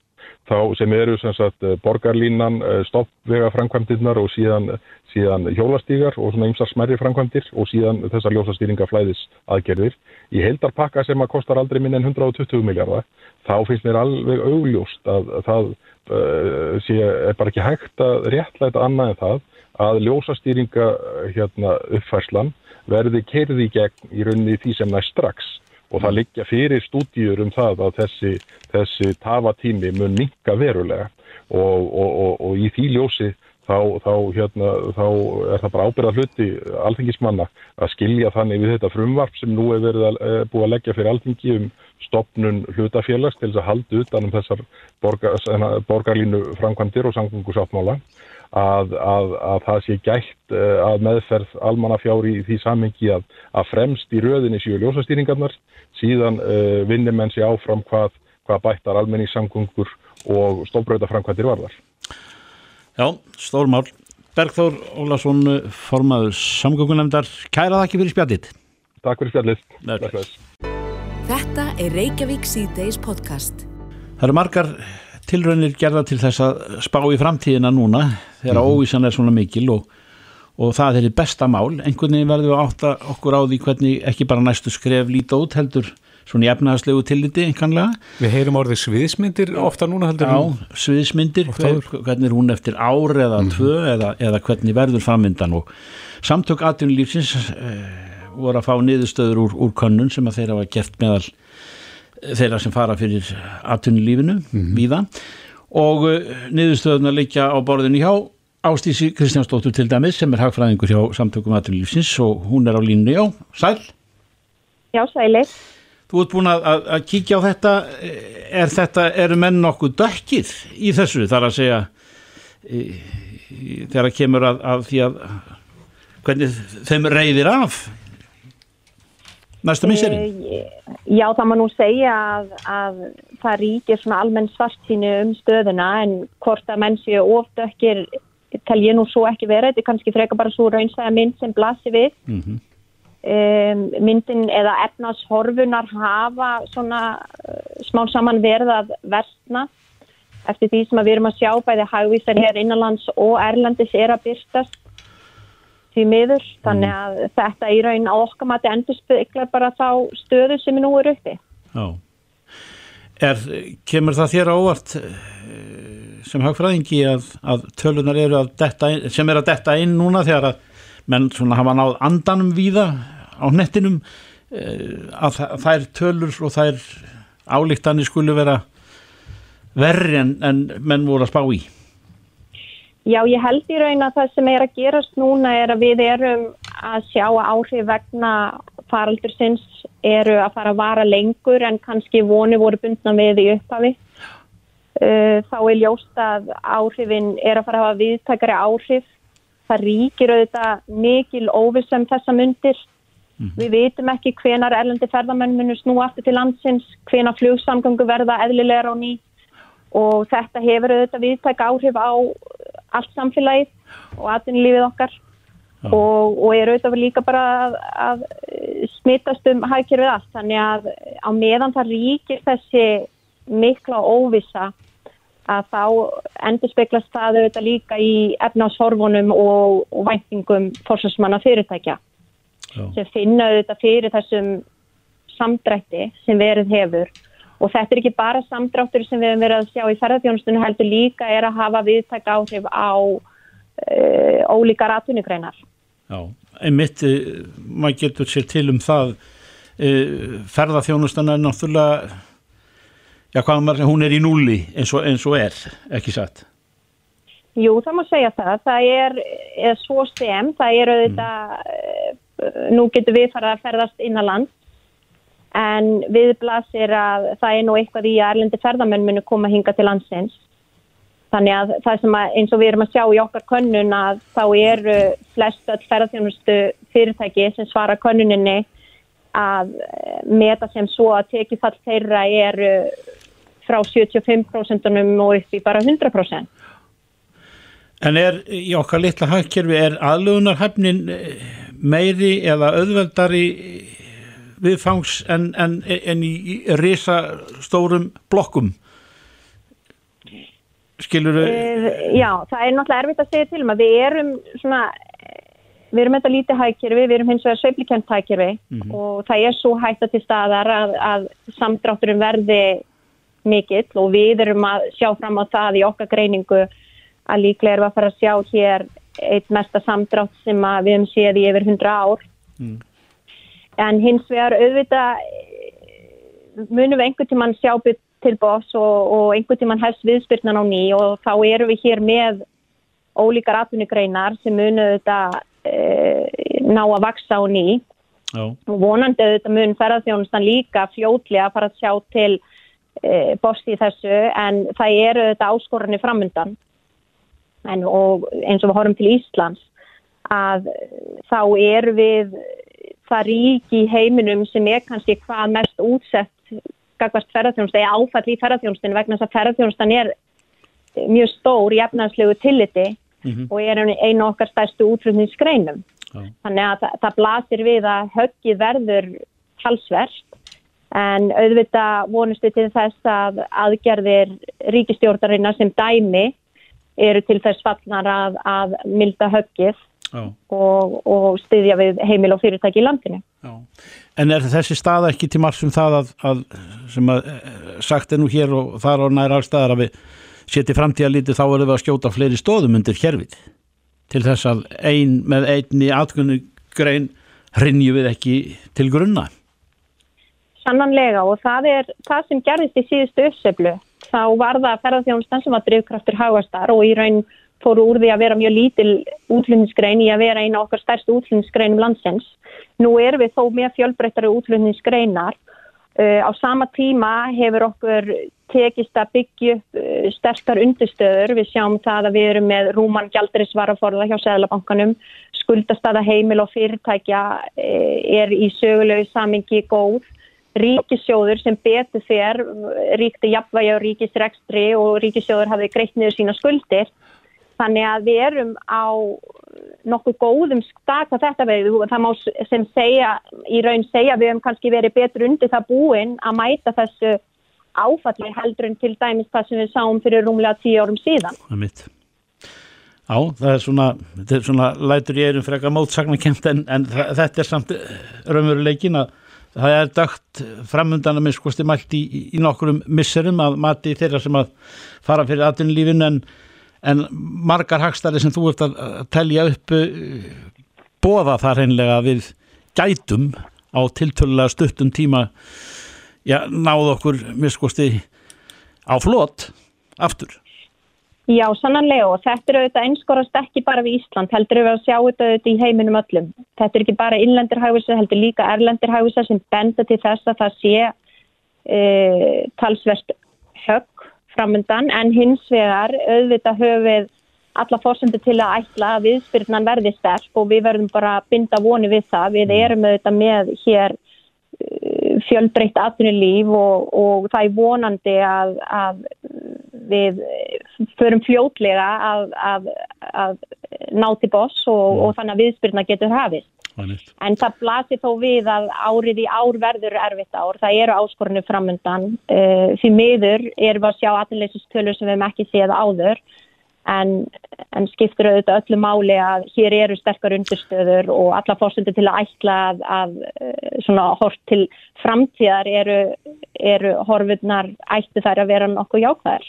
þá sem eru sem sagt eh, borgarlínan, eh, stoppvega framkvæmdirnar og síðan, síðan hjólastígar og svona ymsar smerri framkvæmdir og síðan þessar ljósastýringa flæðis aðgerðir. Í heildarpakka sem að kostar aldrei minn en 120 miljardar þá finnst mér alveg augljóst að, að það uh, sé, er bara ekki hægt að réttlæta annað en það að ljósastýringa hérna, uppfærslan verði kerði gegn í rauninni því sem næst strax og það liggja fyrir stúdíur um það að þessi, þessi tafatími mun minka verulega. Og, og, og, í því ljósi þá, þá, hérna, þá er það bara ábyrða hluti alþingismanna að skilja þannig við þetta frumvarp sem nú er verið að, er eh, búið að leggja fyrir alþingi um stopnun hlutafélags til þess að halda utan um þessar borgar, borgarlínu framkvæmdir og samgöngusáttmála að, að, að það sé gætt eh, að meðferð almannafjári í því samengi að, að fremst í röðinni séu ljósastýringarnar, síðan uh, eh, vinnir menn sér áfram hvað, hvað bættar almenningssamgöngur og stofbröðaframkvæmdir varðar. Já, stórmál. Bergþór Ólason, formaður samgöngunemndar, kæra það ekki fyrir spjallit. Takk fyrir spjallit. Þetta er Reykjavík C-Days podcast. Það eru margar tilraunir gerða til þess að spá í framtíðina núna þegar mm. óvísan er svona mikil og, og það er í besta mál. Einhvern veginn verður við átta okkur á því hvernig ekki bara næstu skref líta út heldur svona í efnaðarslegu tilliti einhvernlega. Við heyrum orðið sviðismyndir ofta núna heldur. Já, sviðismyndir, hver, hvernig er hún eftir ár eða mm. tvö eða, eða hvernig verður framvindan og samtök atvinnulífsins eh, voru að fá niðurstöður úr, úr könnun sem að þeirra var gert meðal þeirra sem fara fyrir atvinnulífinu mm -hmm. víða. Og uh, niðurstöðuna leikja á borðinu hjá Ástísi Kristjánsdóttur til dæmis sem er hagfræðingur hjá samtökum atvinnulífsins og hún er á línu, já, sæl. Já, sælir Þú ert búin að, að, að kíkja á þetta. Er þetta, eru menn nokkuð dökkið í þessu? Þar að segja í, í, þegar að kemur að, að því að hvernig þeim reyðir af næsta miseri? Eh, já, það má nú segja að, að það ríkir svona almenn svartínu um stöðuna en hvort að menn séu ofdökkir tel ég nú svo ekki vera, þetta er kannski freka bara svo raunsæða mynd sem blasir við. Mm -hmm. um, myndin eða efnashorfunar hafa svona uh, smá saman verð að versna eftir því sem að við erum að sjá bæði hagvísar hér innanlands og erlandis er að byrstast því miður, þannig mm. að þetta í raun á okkar mati endur speklar bara þá stöðu sem er nú er uppi. Já. Er, Kemur það þér ávart eh, sem hagfræðingi að, að tölunar eru að detta sem er að detta inn núna þegar að menn svona hafa náð andanum víða á nettinum eh, að þær tölur og þær álíktanir skulu vera verri en, en menn voru að spá í Já, ég held í raun að það sem er að gerast núna er að við erum að sjá að áhrif vegna faraldur sinns eru að fara að vara lengur en kannski voni voru bundna við í upphafi. Uh, þá er ljóst að áhrifin er að fara að hafa viðtakari áhrif. Það ríkir auðvitað mikil óvissum þessa myndir. Mm. Við veitum ekki hvenar erlendi ferðamenn munur snú aftur til landsins, hvenar flugsamgöngu verða eðlilegar á ný og þetta hefur auðvitað viðtæk áhrif á allt samfélagið og atvinnulífið okkar. Og, og er auðvitað líka bara að, að smittast um hækjörfið allt. Þannig að á meðan það ríkir þessi mikla óvisa að þá endur speklast það auðvitað líka í efnashorfunum og, og væntingum fórsvarsmanna fyrirtækja. Já. sem finna auðvitað fyrir þessum samdrætti sem verið hefur Og þetta er ekki bara samdráttur sem við hefum verið að sjá í ferðarþjónustunum heldur líka er að hafa viðtæk áhrif á uh, ólíkar atvinnugreinar. Já, einmitt, uh, maður getur sér til um það, uh, ferðarþjónustan er náttúrulega, já hvað maður, hún er í núli eins og, eins og er, ekki satt? Jú, það má segja það, það er, er svo sem, það er auðvitað, mm. nú getur við fara að ferðast inn á land en viðblasir að það er nú eitthvað í að erlendi ferðamenn munu koma hinga til landsins. Þannig að það sem að, eins og við erum að sjá í okkar könnun að þá eru flest öll ferðarþjónustu fyrirtæki sem svara könnuninni að meta sem svo að tekifall þeirra eru frá 75% og upp í bara 100%. En er í okkar litla hagkerfi, er aðlugunarhæfnin meiri eða auðveldari viðfangs en, en, en í, í risa stórum blokkum skilur þau? Uh, já, það er náttúrulega erfitt að segja til um að við erum svona við erum þetta lítið hækjörfi, við erum hins vegar sveiflikent hækjörfi mm -hmm. og það er svo hægt til staðar að, að samdrátturum verði mikill og við erum að sjá fram á það í okkar greiningu að líklega erum að fara að sjá hér eitt mesta samdrátt sem við hefum séð í yfir 100 ár mm en hins vegar auðvitað munum við einhvern tíman sjá til boss og, og einhvern tíman hefst viðspyrnan á ný og þá eru við hér með ólíkar atvinnugreinar sem munum auðvitað e, ná að vaksa á ný Já. og vonandi auðvitað mun ferðarþjónustan líka fljótlega að fara að sjá til e, boss í þessu en það eru auðvitað áskorinni framundan en og eins og við horfum til Íslands að þá eru við það rík í heiminum sem er kannski hvað mest útsett gagvast ferðarþjónustu eða áfall í ferðarþjónustinu vegna þess að ferðarþjónustan er mjög stór í efnarslegu tilliti mm -hmm. og er einu okkar stærstu útflutningsgreinum. Ja. Þannig að það, það blasir við að höggið verður halsverst En auðvitað vonustu til þess að aðgerðir ríkistjórnarinnar sem dæmi eru til þess fallnar að, að milda höggið og, og styðja við heimil og fyrirtæki í landinu. Já. En er þessi staða ekki til marg sem það að, að sem að eh, sagt er nú hér og þar á nær allstaðar að við setjum framtíða lítið þá erum við að skjóta fleiri stóðum undir hérfið til þess að ein með einni atkunni grein hrinju við ekki til grunna. Sannanlega og það er það sem gerðist í síðustu uppseflu. Þá var það ferðarþjónustan sem var drivkraftur hagastar og í raun fóru úr því að vera mjög lítil útlunningsgrein í að vera eina okkar stærstu útlunningsgreinum landsins. Nú erum við þó með fjölbreyttari útlunningsgreinar. Uh, á sama tíma hefur okkur tekist að byggja uh, sterkar undirstöður. Við sjáum það að við erum með rúman gjaldrisvaraforða hjá Sæðlabankanum. Skuldastada heimil og fyrirtækja uh, er í sögulegu samingi góð. Ríkisjóður sem betur þér, ríkti jafnvægi á ríkisrekstri og ríkisjóður hafði greitt niður sína skuldir. Þannig að við erum á nokkuð góðum staka þetta veið og það má sem segja, í raun segja við hefum kannski verið betur undir það búin að mæta þessu áfalli heldur en til dæmis það sem við sáum fyrir rúmlega tíu árum síðan. Það er mitt. Já, það er svona, þetta er svona lætur ég erum frekar mótsagnakent en, en þetta er samt raunveruleikin að það er dögt framundan að minnskosti mælt í, í nokkurum misserum að mati þeirra sem að fara fyrir aðtunlífin en en margar hagstæli sem þú ert að telja upp eh, bóða það reynlega við gætum á tiltölulega stuttum tíma já, náðu okkur miskosti á flott aftur. Já, sannanlega og þetta er auðvitað einskorast ekki bara við Ísland, heldur við að sjá þetta auðvitað í heiminum öllum. Þetta er ekki bara innlendirhægvisa, heldur líka erlendirhægvisa sem benda til þess að það sé e, talsvert högg framundan en hins vegar auðvitað höfum alla fórsendu til að ætla að viðspyrnan verði sterk og við verðum bara að binda voni við það. Við mm. erum auðvitað með hér uh, fjölbreytt atvinnulíf og, og það er vonandi að, að við förum fljótlega að, að, að ná til boss og, mm. og þannig að viðspyrna getur hafist. En það blasir þó við að árið í ár verður erfitt ár. Það eru áskorinu framundan. Uh, því miður erum við að sjá aðleysistölur sem við hefum ekki séð áður. En, en skiptur auðvitað öllu máli að hér eru sterkar undirstöður og alla fórstundir til að ætla að, að eh, svona hort til framtíðar eru, eru horfurnar ættu þær að vera nokkuð jákvæðar.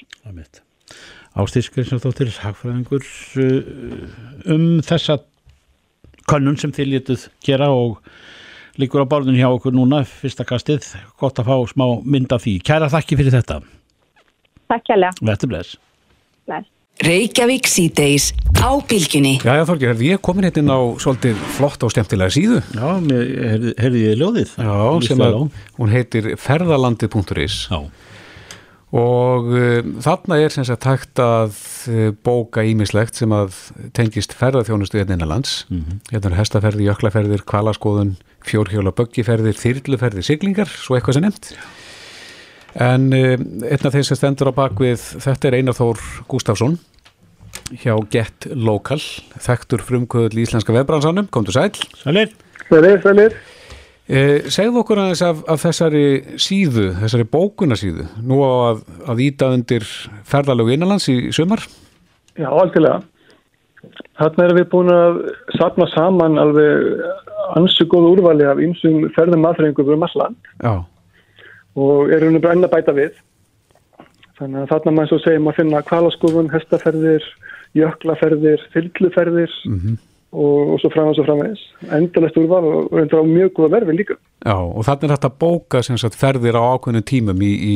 Ástískir sem þóttir hagfræðingur eh, um þessa könnun sem þið létuð gera og líkur á bárðun hjá okkur núna fyrsta kastið, gott að fá smá mynda því. Kæra þakki fyrir þetta. Takk kærlega. Þetta bless. Bless. Reykjavík síðdeis á bylginni Já, já Þorgir, ég komin hérna inn á svolítið flott og stemtilega síðu. Já, heyrði ég ljóðið? Já, sem að hún heitir ferðalandi.is Já og uh, þarna er sem sagt hægt að uh, bóka ímislegt sem að tengist ferðarþjónustu hérna innanlands. Mm -hmm. hérna er hestaferði, jöklaferðir, kvalaskoðun fjórhjóla böggiferðir, þyrluferðir siglingar, svo eitthvað sem nefnt. En uh, einn af þeir sem stendur á bakvið þetta er Einar Þór Gustafsson hjá Get Local þekktur frumkvöðl í Íslenska vefbransanum, kom til sæl Sælir. Sælir, sælir Eh, segð okkur aðeins af, af þessari síðu, þessari bókunarsíðu nú á að, að íta undir ferðalögu innanlands í sömar Já, alltilega Þarna erum við búin að sapna saman alveg ansu góð úrvali af einsum ferðum aðfrengum um allan Já. og erum við brenna bæta við. Þannig að þarna maður svo segjum að finna kvalaskofun, hestaferðir jöklaferðir, fylgluferðir mm -hmm og, og svo framvegs og framvegs endalegt úrval og, og endur á mjög góða verfi líka. Já, og þannig er þetta að bóka sagt, ferðir á ákveðinu tímum í, í,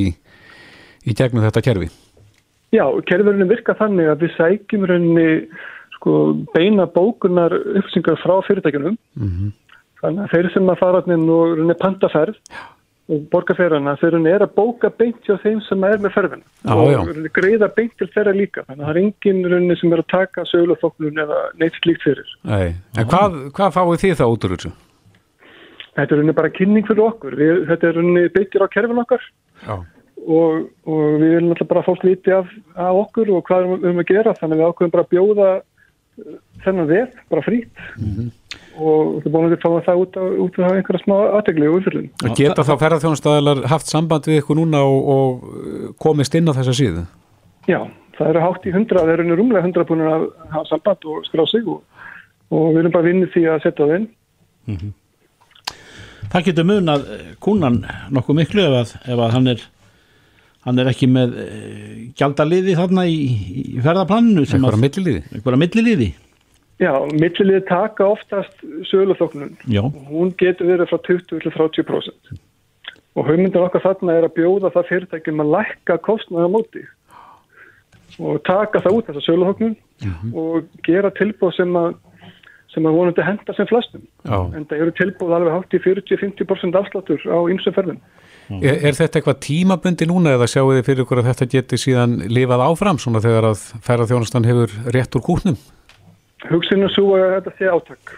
í gegnum þetta kerfi. Já, kerfurinn virka þannig að við sækjum rauninni sko, beina bókunar uppsingar frá fyrirtækjunum. Mm -hmm. þannig að þeir sem að fara og rauninni pantaferð Já borgarferðarna þegar hún er að bóka beint hjá þeim sem er með ferðin já, og já. greiða beint til þeirra líka þannig að það er engin rauninni sem er að taka sögulafoknun eða neitt slíkt fyrir Nei. En hvað, hvað fáið þið þá út úr þessu? Þetta er rauninni bara kynning fyrir okkur við, þetta er rauninni beitir á kerfin okkar og, og við viljum alltaf bara fólk viti af, af okkur og hvað við höfum að gera þannig að við ákveðum bara að bjóða þennan vef, bara frýtt og það búin að fá það út á einhverja smá aðtegli og umfyrlun. Að geta þá ferðarþjónustæðilar haft samband við ykkur núna og, og uh, komist inn á þessa síðu? Já, það eru hátt í hundra, það eru rúmlega hundra búin að hafa samband og skrá sig og, og við erum bara vinnið því að setja það inn. Það getur munað eh, kúnan nokkuð miklu ef að, ef að hann er hann er ekki með uh, gjaldaliði þarna í, í ferðarplaninu sem Eitthvað að, milliliði? einhverja milliliði Já, millilið taka oftast söluþóknun. Já. Hún getur verið frá 20 til 30%. Og hugmyndin okkar þarna er að bjóða það fyrirtækjum að lækka kostnaða móti og taka það út þessa söluþóknun og gera tilbúð sem að sem að vonandi henda sem flestum. Já. En það eru tilbúð alveg hátt í 40-50% afsláttur á ymsum ferðum. Er, er þetta eitthvað tímabundi núna eða sjáu þið fyrir ykkur að þetta geti síðan lifað áfram svona þegar að ferðarþjónustan hefur rétt úr kútnum? Hugsin er svo að þetta sé átök.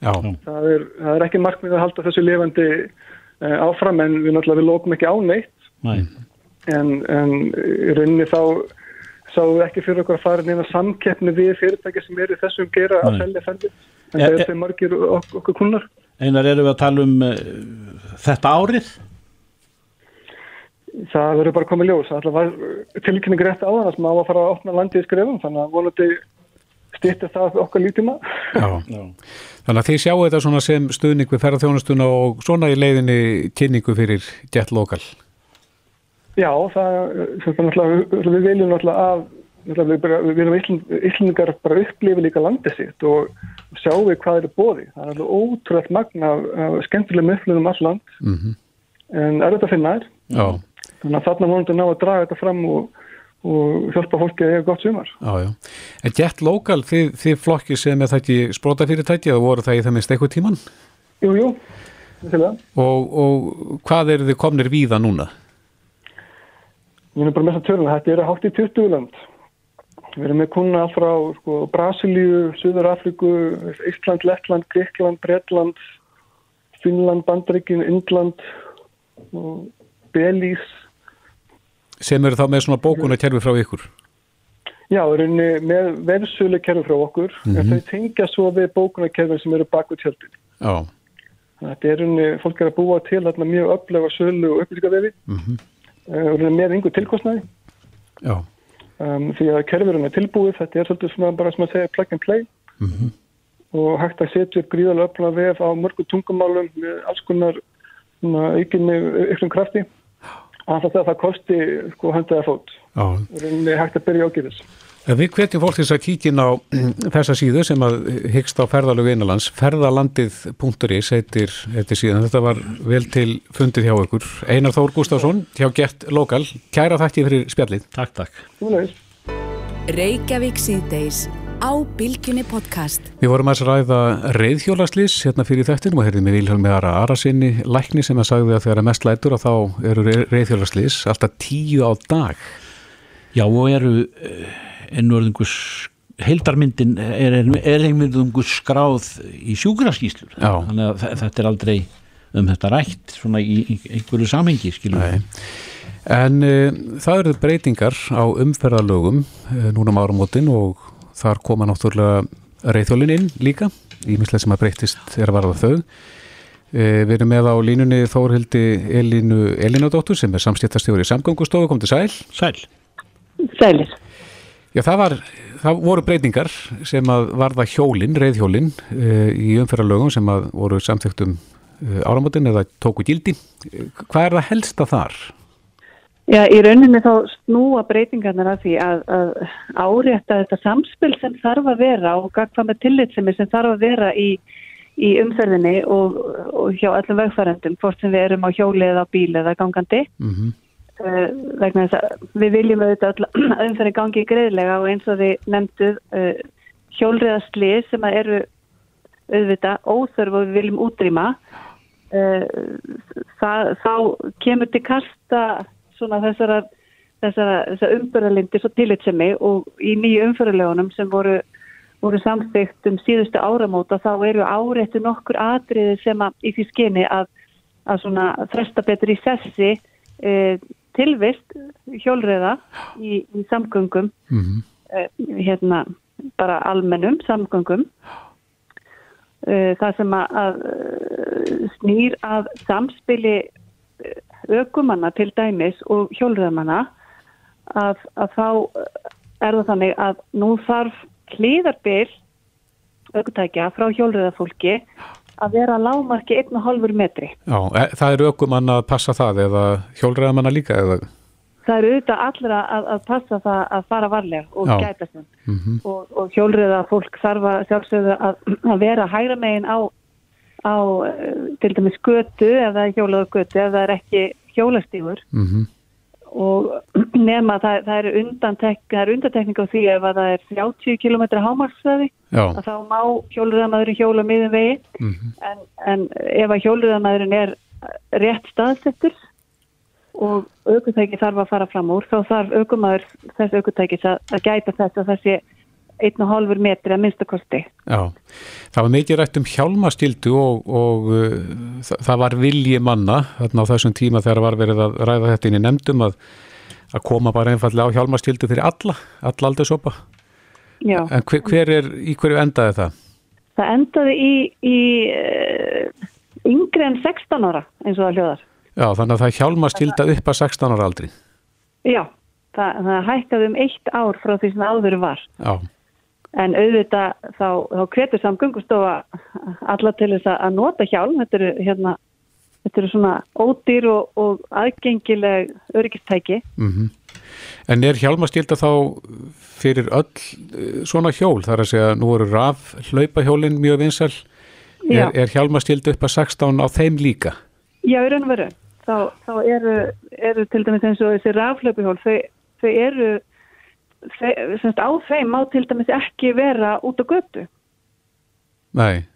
Já, Það er, það er ekki markmið að halda þessu lifandi uh, áfram en við náttúrulega við lókum ekki á neitt Nei. en, en í rauninni þá sáum við ekki fyrir okkur að fara neina samkeppni við fyrirtæki sem eru þessum gera að Nei. selja ferðir en Er- það er- þeim margir ok okkur kunnar. Einar erum við að tala um uh, þetta árið Það verður bara komið ljós. Það var tilkynning rétt á það sem á að fara að opna landið í skrefum þannig að vonandi stýttir það okkar lítima. já. Þannig að þið sjáu þetta svona sem stuðning við ferðarþjónustuna og svona í leiðinni kynningu fyrir Jet Local. Já, það, við viljum náttúrulega að við, bara, við viljum Ísland, Íslandingar bara upplifi líka landið sitt og sjáum við hvað er bóði. Það er alveg ótrúlega magna af, af skemmtilegum upplifum um all land Mm en er þetta að finna þér. Já, Þannig að þarna vonandi ná að draga þetta fram og, og hjálpa fólki að eiga gott sumar. já, já. En Jet Local, þið, þið flokki sem er það ekki sprótafyrirtæki eða voru það í það minnst eitthvað tíman? Jú, jú. Og, og hvað eru þið komnir víða núna? Við erum bara með þess að töluna, þetta eru hátt í 20 land. Við erum með kuna allt frá sko, Brasilíu, Suður Afriku, Ísland, Lettland, Gríkland, Bretland, Finnland, Bandaríkin, Indland og Belís. Sem eru þá með svona bókunarkerfi frá ykkur? Já, erum með vefsölu kerfi frá okkur, en þau tengja svo við bókunarkerfin sem eru baku tjöldin. Já, Þetta er unni, fólk er að búa til þarna mjög öflega sölu og upplýsingavefi mm -hmm. með einhver tilkostnaði já, um, því að kerfurinn er tilbúið, þetta er svolítið svona bara sem að segja plug and play og hægt að setja upp gríðalega öfla vef á mörgu tungumálum með alls konar aukinni ykkur krafti að það, það kosti sko handaða fót já. og hægt að byrja ágifis En Við hvetjum fólk til þess að kíkja inn á þessa síðu sem að hyggst á ferðalögu innanlands, ferðalandið.is heitir, heitir síðan, þetta var vel til fundið hjá ykkur. Einar Þór Gustafsson hjá Gert Lokal, kæra þakki fyrir spjallið. Takk, takk. Reykjavík síðdeis á Bilginni podcast. Við vorum að ræða reyðhjólaslís hérna fyrir þettinum og heyrðum við Vilhelm Ara Arasinni lækni sem að sagði að þegar mest lætur að þá eru reyðhjólaslís alltaf tíu á dag. Já og eru ennverðingus heildarmyndin er, er, einverðingus skráð í sjúkraskíslur Já. þannig að þe- þetta er aldrei um þetta rætt svona í, í einhverju samhengi skilur Nei. En uh, það eru breytingar á umferðalögum uh, núna um áramótin og þar koma náttúrulega reyðhjólin inn líka, ímislega sem að breytist er að varða þau. Uh, við erum með á línunni Þórhildi Elínu Elínadóttur sem er samstýttastjóri í samgöngustofu, kom til sæl. Sæl Sælir. Já, það, var, það voru breytingar sem að varða hjólin, reyðhjólin uh, í umferðalögum sem að voru samþyktum uh, áramótin eða tóku gildi. Hvað er það helsta þar? Já, í rauninni þá snúa breytingarnar að því að, að árétta þetta samspil sem þarf að vera og gagvað með tillitsemi sem þarf að vera í, í umferðinni og, og hjá öllum vegfærendum, hvort sem við erum á hjóli eða á bíl eða gangandi. Mm Uh, vegna þess að við viljum auðvitað að umferðin gangi greiðlega og eins og þið nefnduð uh, hjólriðastlið sem að eru auðvitað óþörf og við viljum útrýma uh, það, þá kemur til kasta svona þessara, þessara, þessara umbörðalindir svo tillitsemi og í nýju umförðulegunum sem voru, voru samþygt um síðustu áramóta þá eru áréttu nokkur atriði sem að í því skyni að, að svona fresta betur í sessi uh, tilvist hjólriða í, í samgöngum -hmm. uh, hérna bara almennum samgöngum uh, það sem að, að snýr að samspili ökumanna til dæmis og hjólriðamanna að, að þá er það þannig að nú þarf klíðarbil aukutækja frá hjólriðafólki að vera að lámarki 1,5 metri. Já, e, það er ökumann að passa það eða hjólriðamanna líka eða? Það eru auðvitað allra að, að passa það að fara varlega og Já. gæta sem. Mm -hmm. Og, og hjólriða fólk þarf að sjálfsögðu að, að vera hægra megin á, á eh, til dæmis götu eða hjólaðu götu ef það er ekki hjólastífur Mm -hmm. og nema það, það eru undantek, það er undantekning á því ef að það er 30 km hámarsfæði að þá má hjólriðamæðurinn hjóla miðum vegi Mhm. en, en ef að hjólriðamæðurinn er rétt staðsettur og aukutæki þarf að fara fram úr þá þarf aukumæður þess aukutækis að, að gæta þess að þessi 1,5 metri að minnstakosti Já, það var mikið rætt um hjálmastildu og, og uh, það, það var vilji manna þarna á þessum tíma þegar var verið að ræða þetta inn í nefndum að, að koma bara einfallega á hjálmastildu fyrir alla, alla aldursopa. Já, En hver, hver er, í hverju endaði það? það endaði í, í uh, yngri en 16 ára eins og það hljóðar Já, þannig að það hjálmastilda upp að 16 ára aldri. Já, það, það hækkaði um eitt ár frá því sem áður var. Já, En auðvitað þá, þá hvetur samgöngustofa alla til þess að nota hjálm. Þetta eru, hérna, þetta eru svona ódýr og, og aðgengileg öryggistæki. mm En er hjálmastilda þá fyrir öll uh, svona hjól? Það er að segja, nú eru raf hlaupahjólinn mjög vinsal. Er, er hjálmastilda upp að 16 á þeim líka? Já, í raun og veru. Þá, þá eru, eru til dæmis eins og þessi raflöpuhjól, þau, þau eru, semst á þeim má til dæmis ekki vera út á götu. Nei.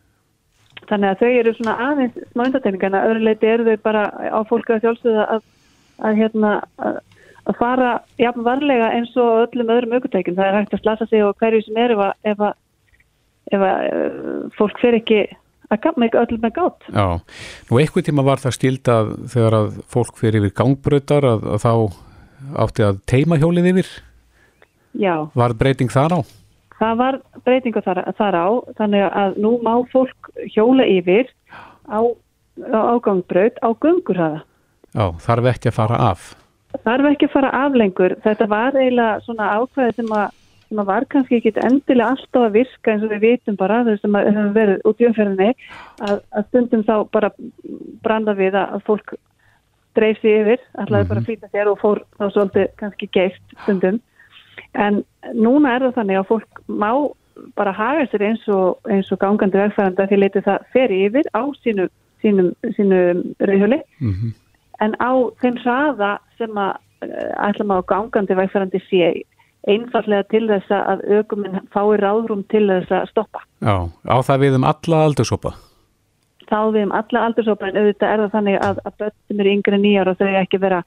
Þannig að þau eru svona aðeins smá undatekningarna, öðru leiti eru þau bara á fólk að sjálfsögða að, að, hérna, að, að fara jafn varlega eins og öllum öðrum aukutækjum. Það er hægt að slasa sig og hverju sem er ef að, ef að, að eh, fólk fer ekki að gafna ekki öllum með gátt. Já, nú eitthvað tíma var það stildað þegar að fólk fyrir yfir gangbrautar að, að þá átti að teima hjólið yfir. Já, Var breyting þar á? það var breytingu þar, þar á, þannig að nú má fólk hjóla yfir á, á ágangbraut á gungurhaða. Já, þarf ekki að fara af. þarf ekki að fara af lengur. Þetta var eiginlega svona ákveði sem að, sem að var kannski ekki endilega alltaf að virka eins og við vitum bara sem að hefur verið út í umferðinni að, að stundum þá bara branda við að, fólk dreif sig yfir, ætlaði bara að flýta sér og fór þá svolítið kannski geift stundum. En núna er það þannig að fólk má bara haga sér eins og, eins og gangandi vegfæranda því leiti það fer yfir á sínu, sínum, sínum reyðhjóli Mm en á þeim hraða sem að eh, ætlum að gangandi vegfærandi sé einfallega til þess að aukuminn fái ráðrúm til þess að stoppa. Já, á það við um alla aldursopa. Þá við um alla aldursópa en auðvitað er það þannig að, að börnum eru yngri en nýjar og þau ekki vera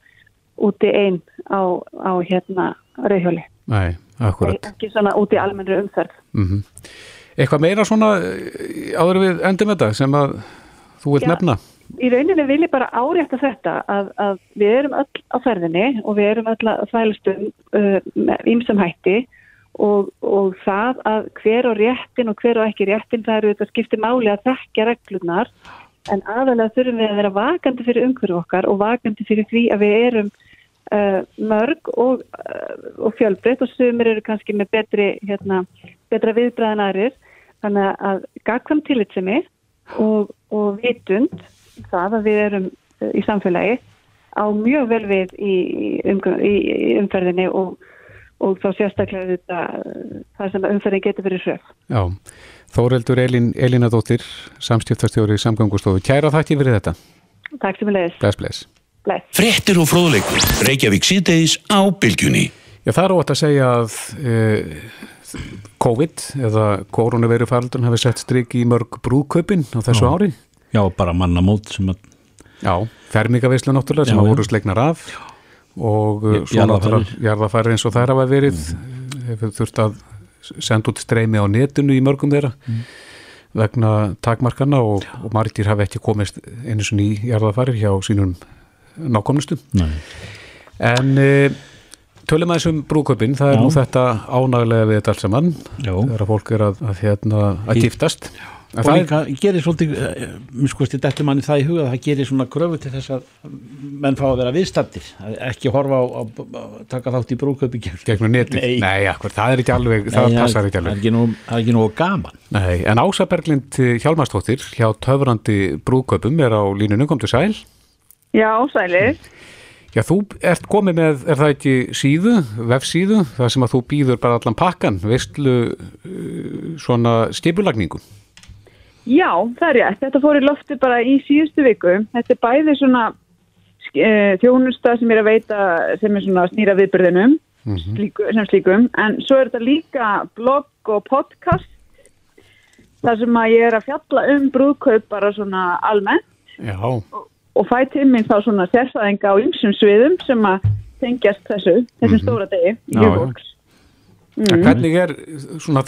úti einn á, á hérna rauðhjóli. Nei, akkurat. Ekki svona úti almennri umferð. Mm Eitthvað meira svona eh, áður við endum þetta sem að þú vilt Já. nefna? Í rauninni vil ég bara árétta þetta að, að við erum öll á ferðinni og við erum öll að þvælustum uh, með ímsum hætti og, og það að hver og réttin og hver og ekki réttin það eru þetta skiptir máli að þekkja reglurnar en aðalega þurfum við að vera vakandi fyrir umhverju okkar og vakandi fyrir því að við erum uh, mörg og, uh, og fjölbreytt og sumir eru kannski með betri, hérna, betra viðbræðan aðrir þannig að gagkvæm tillitsemi og, og vitund það að við erum uh, í samfélagi á mjög vel við í, í, í, í umferðinni og, og þá sérstaklega þetta, það sem umferðin getur verið hröf. Já, Þóreldur Elín, Elínadóttir, samskiptastjóri samgangustofu. Kæra þakki fyrir þetta. Takk sem við leiðis. Bless, bless. Bless. Fréttir og fróðleikur. Reykjavík síðdeis á bylgjunni. Já, það er óvægt að segja að e, COVID eða koronavirufaraldun hafi sett strik í mörg brúðkaupin á þessu Já. ári. Já, bara mannamót sem að Já, fermingavislu náttúrulega sem Já, að já. voru slegnar af og svo Jarðarfarir. náttúrulega jarðafæri eins og þær hafa verið hefur þurft að senda út streymi á netinu í mörgum þeirra vegna takmarkana og, og margir hafa ekki komist einu svona í jarðafærir hjá sínum nákomnustum Nei. en uh, tölum aðeins um brúköpinn, það er Já. nú þetta ánægulega við þetta allt saman Já. þegar fólk er að, að, hérna, að giftast. En og það líka gerir svolítið eh, mér sko stið dættum manni það í huga að það gerir svona kröfu til þess að menn fá að vera viðstattir Að ekki horfa á að taka þátt í brúköpi gegnum netið, Nei. nei, akkur, það er ekki alveg það Nei, passar ekki alveg. það er ekki nú gaman. Nei, en Ása Berglind Hjálmarsdóttir hjá töfrandi brúköpum er á línunum, kom til sæl Já, sælir. Já, þú ert komið með, er það ekki síðu, vefsíðu, það sem að þú býður bara allan pakkan, veistlu uh, svona skipulagningu. Já, það er rétt. Þetta fór í lofti bara í síðustu viku. Þetta er bæði svona uh, þjónusta sem er að veita sem er svona snýra viðbyrðinum slíku, sem slíkum. En svo er þetta líka blogg og podcast þar sem að ég er að fjalla um brúðkaup bara svona almennt Já, og fæ til minn þá svona sérfæðinga á ymsum sviðum sem að tengjast þessu, þessum stóra degi í hugfólks. en hvernig er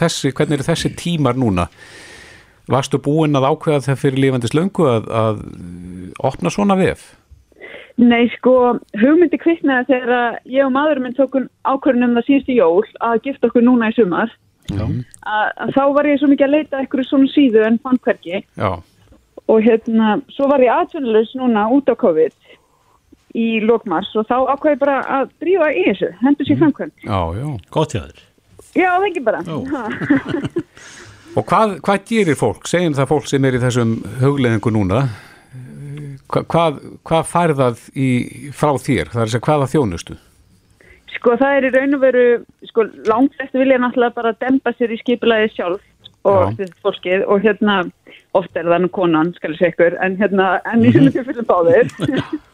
þessi, hvernig er þessi tímar núna? Varstu búinn að ákveða það fyrir lífandis löngu að, að opna svona vef? Nei, sko, hugmyndi kviknaði þegar ég og maðurinn minn tókun ákvörðun um það síðustu jól að gifta okkur núna í sumar. Að, að þá var ég svo mikið að leita að einhverju svona síðu en fann hverki. Já, Og hérna, svo var ég aðsönnulegs núna út á COVID í lokmars og þá ákveði ég bara að drífa í þessu, hendur sér framkvæmt. já, já. gott hjá þér Já, ekki bara. Og hvað, hvað gerir fólk? Segjum það fólk sem er í þessum hugleðingu núna, Hva, hvað, hvað færðað í, frá þér? Það er að segja hvaða þjónustu? Sko það er í raun og veru, sko langt flesti vilja náttúrulega bara dempa sér í skipulagi sjálf og fólkið og hérna ofta er það nú konan, skal ég segja ykkur, en hérna, en í svona tilfellum báðir.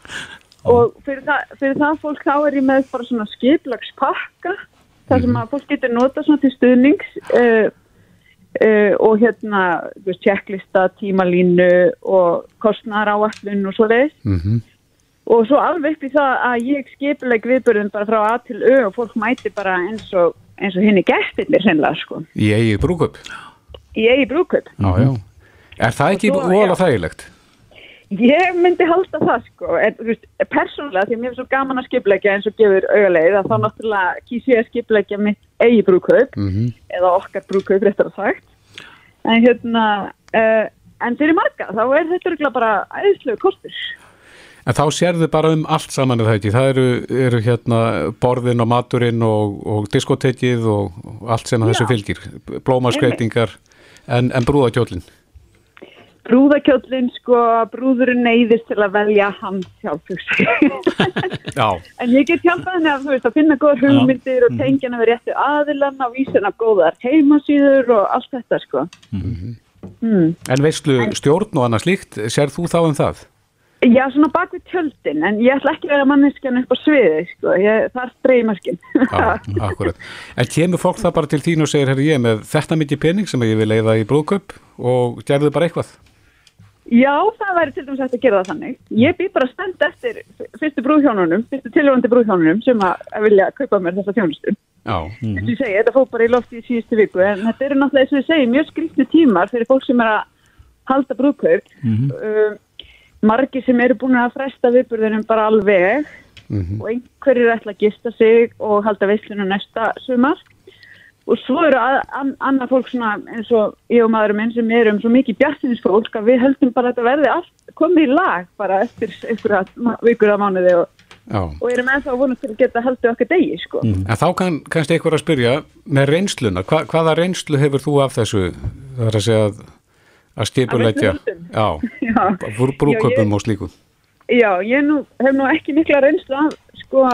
og fyrir það, fyrir það fólk þá er ég með bara svona skipulagspakka, þar sem að fólk getur nota svona til stuðnings uh, uh, og hérna, checklista, tímalínu og kostnæðar áallun og svo leiðis. Mm Og svo alveg í það að ég skipuleg viðbörðum bara frá A til Ö og fólk mæti bara eins og, eins og henni gestirnir sennilega sko. Í eigi brúköp? Í eigi brúkup. Já, já. Er það ekki já. þægilegt? Ég myndi halda það sko. En, þú veist, persónulega því að mér er svo gaman að skipulegja eins og gefur augaleið að þá náttúrulega kýs ég að skipulegja mitt eigi brúkup Mm eða okkar brúkup réttar að sagt. En hérna, uh, en fyrir marga þá er þetta örugglega bara æðislegu kostur. En þá sérðu bara um allt saman er það ekki. Það eru, eru hérna borðin og maturinn og, og diskotekið og, allt sem að þessu Já. fylgir. Blómaskreitingar en, en brúðakjólinn. Brúðakjóllin sko, brúðurinn neyðist til að velja hann sjálfsögs. Já, En ég get hjálpað henni að, veist, að finna góðar hugmyndir og tengja henni við réttu aðilann henni að góðar heimasýður og allt þetta, sko. Mm. en veistlu stjórn og annað slíkt, sér þú þá um það? Já, svona bak við tjöldin, en ég ætla ekki að vera manneskjan upp á sviði, sko. Ég, það er streymarskinn. Já, akkurat. En kemur fólk það bara til þín og segir, herri ég með þetta mikið pening sem ég vil leiða í brúðköp og gerðu bara eitthvað? Já, það væri til dæmis hægt að gera það þannig. Ég býð bara spennt eftir fyrstu brúðhjónunum, fyrstu tilvöndi brúðhjónunum sem að vilja kaupa mér þessa þjónustu. Já. og ég segi, þetta fór bara í lofti í síðustu viku en þetta eru náttúrulega, eins fólk sem eru búin að fresta viðburðunum bara alveg Mhm. og einhverjir ætla að gista sig og halda veislunum næsta sumar og svo eru að, an, annað fólk svona eins og ég og maðurum minn sem erum svo mikið bjartinsfólk að við höldum bara að þetta verði allt komið í lag bara eftir einhverja vikur að mánuði og, og erum ennþá vonast til að geta haldið okkar degi sko. En þá kann, kannski einhver að spyrja með reynsluna, hva, hvaða reynslu hefur þú af þessu, það er að segja að, að skipulegja, já, Já. brú, brúköpum og slíku. Já, ég nú, hef nú ekki mikla reynslu af sko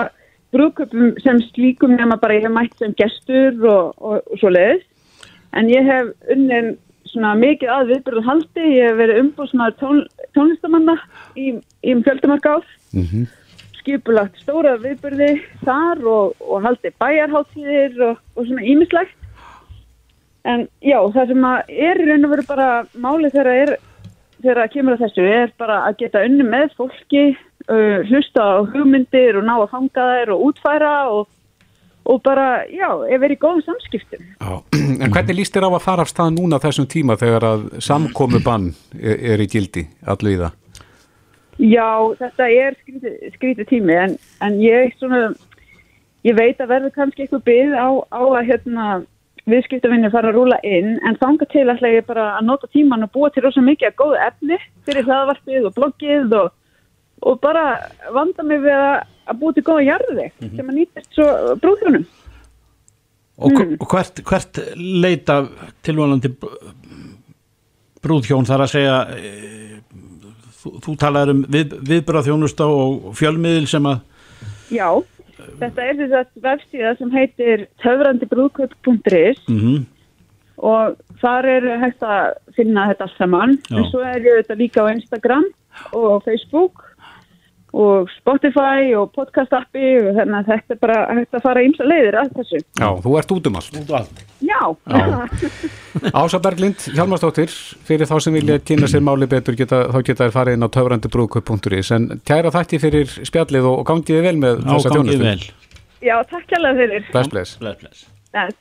brúðköpum sem slíkum nema bara ég hef mætt sem gestur og, og, og svo leiðis en ég hef unnin svona mikið að viðbyrðu haldi, ég hef verið umbúsmaður tón, tónlistamanna í, í um fjöldamark ár, Mm -hmm. skipulagt stóra viðbyrði þar og, og haldi bæjarháttíðir og, og svona ímislegt en já, það sem er í raun og veru bara málið þegar er þegar það kemur að þessu er bara að geta unni með fólki uh, hlusta á hugmyndir og ná að fanga þær og útfæra og, og bara, já, er í góðum samskiptum. Já, en hvernig líst þér á að fara af stað núna þessum tíma þegar að samkomu bann er, er í gildi allu í það? Já, þetta er skrítið, skrítið tími en, en ég svona ég veit að verður kannski eitthvað byggð á, á að hérna, viðskiptavinnir fara að rúla inn en þanga til ætla ég bara að nota tíman og búa til rosa mikið að góða efni fyrir hlaðvarpið og bloggið og, og bara vanda mig við að, að búa til góða jarði sem að nýtast svo brúðhjónum. Og, mm. og hvert, hvert leita tilvonandi brúðhjón þar að segja e, þú, þú talaður um við, viðbráðþjónusta og fjölmiðil sem að Já, þetta er þess að vefsíða sem heitir töfrandibrúðkaup.is mm -hmm. og þar er hægt að finna þetta allt saman Já. en svo er ég þetta líka á Instagram og Facebook og Spotify og podcast appi og þannig að þetta er bara hægt að fara ímsa leiðir að þessu. Já, þú ert út um allt. Út um allt. Já. Ása Berglind, Hjalmarsdóttir, fyrir þá sem vilja kynna sér máli betur, geta, þá geta þær farið inn á töfrandibrúðkaup.is en kæra þætti fyrir spjallið og gangiði vel með Já, þessa gangiði þjónustu. vel. Já, takk hérlega fyrir. Bless, bless. Bless, bless. Bless.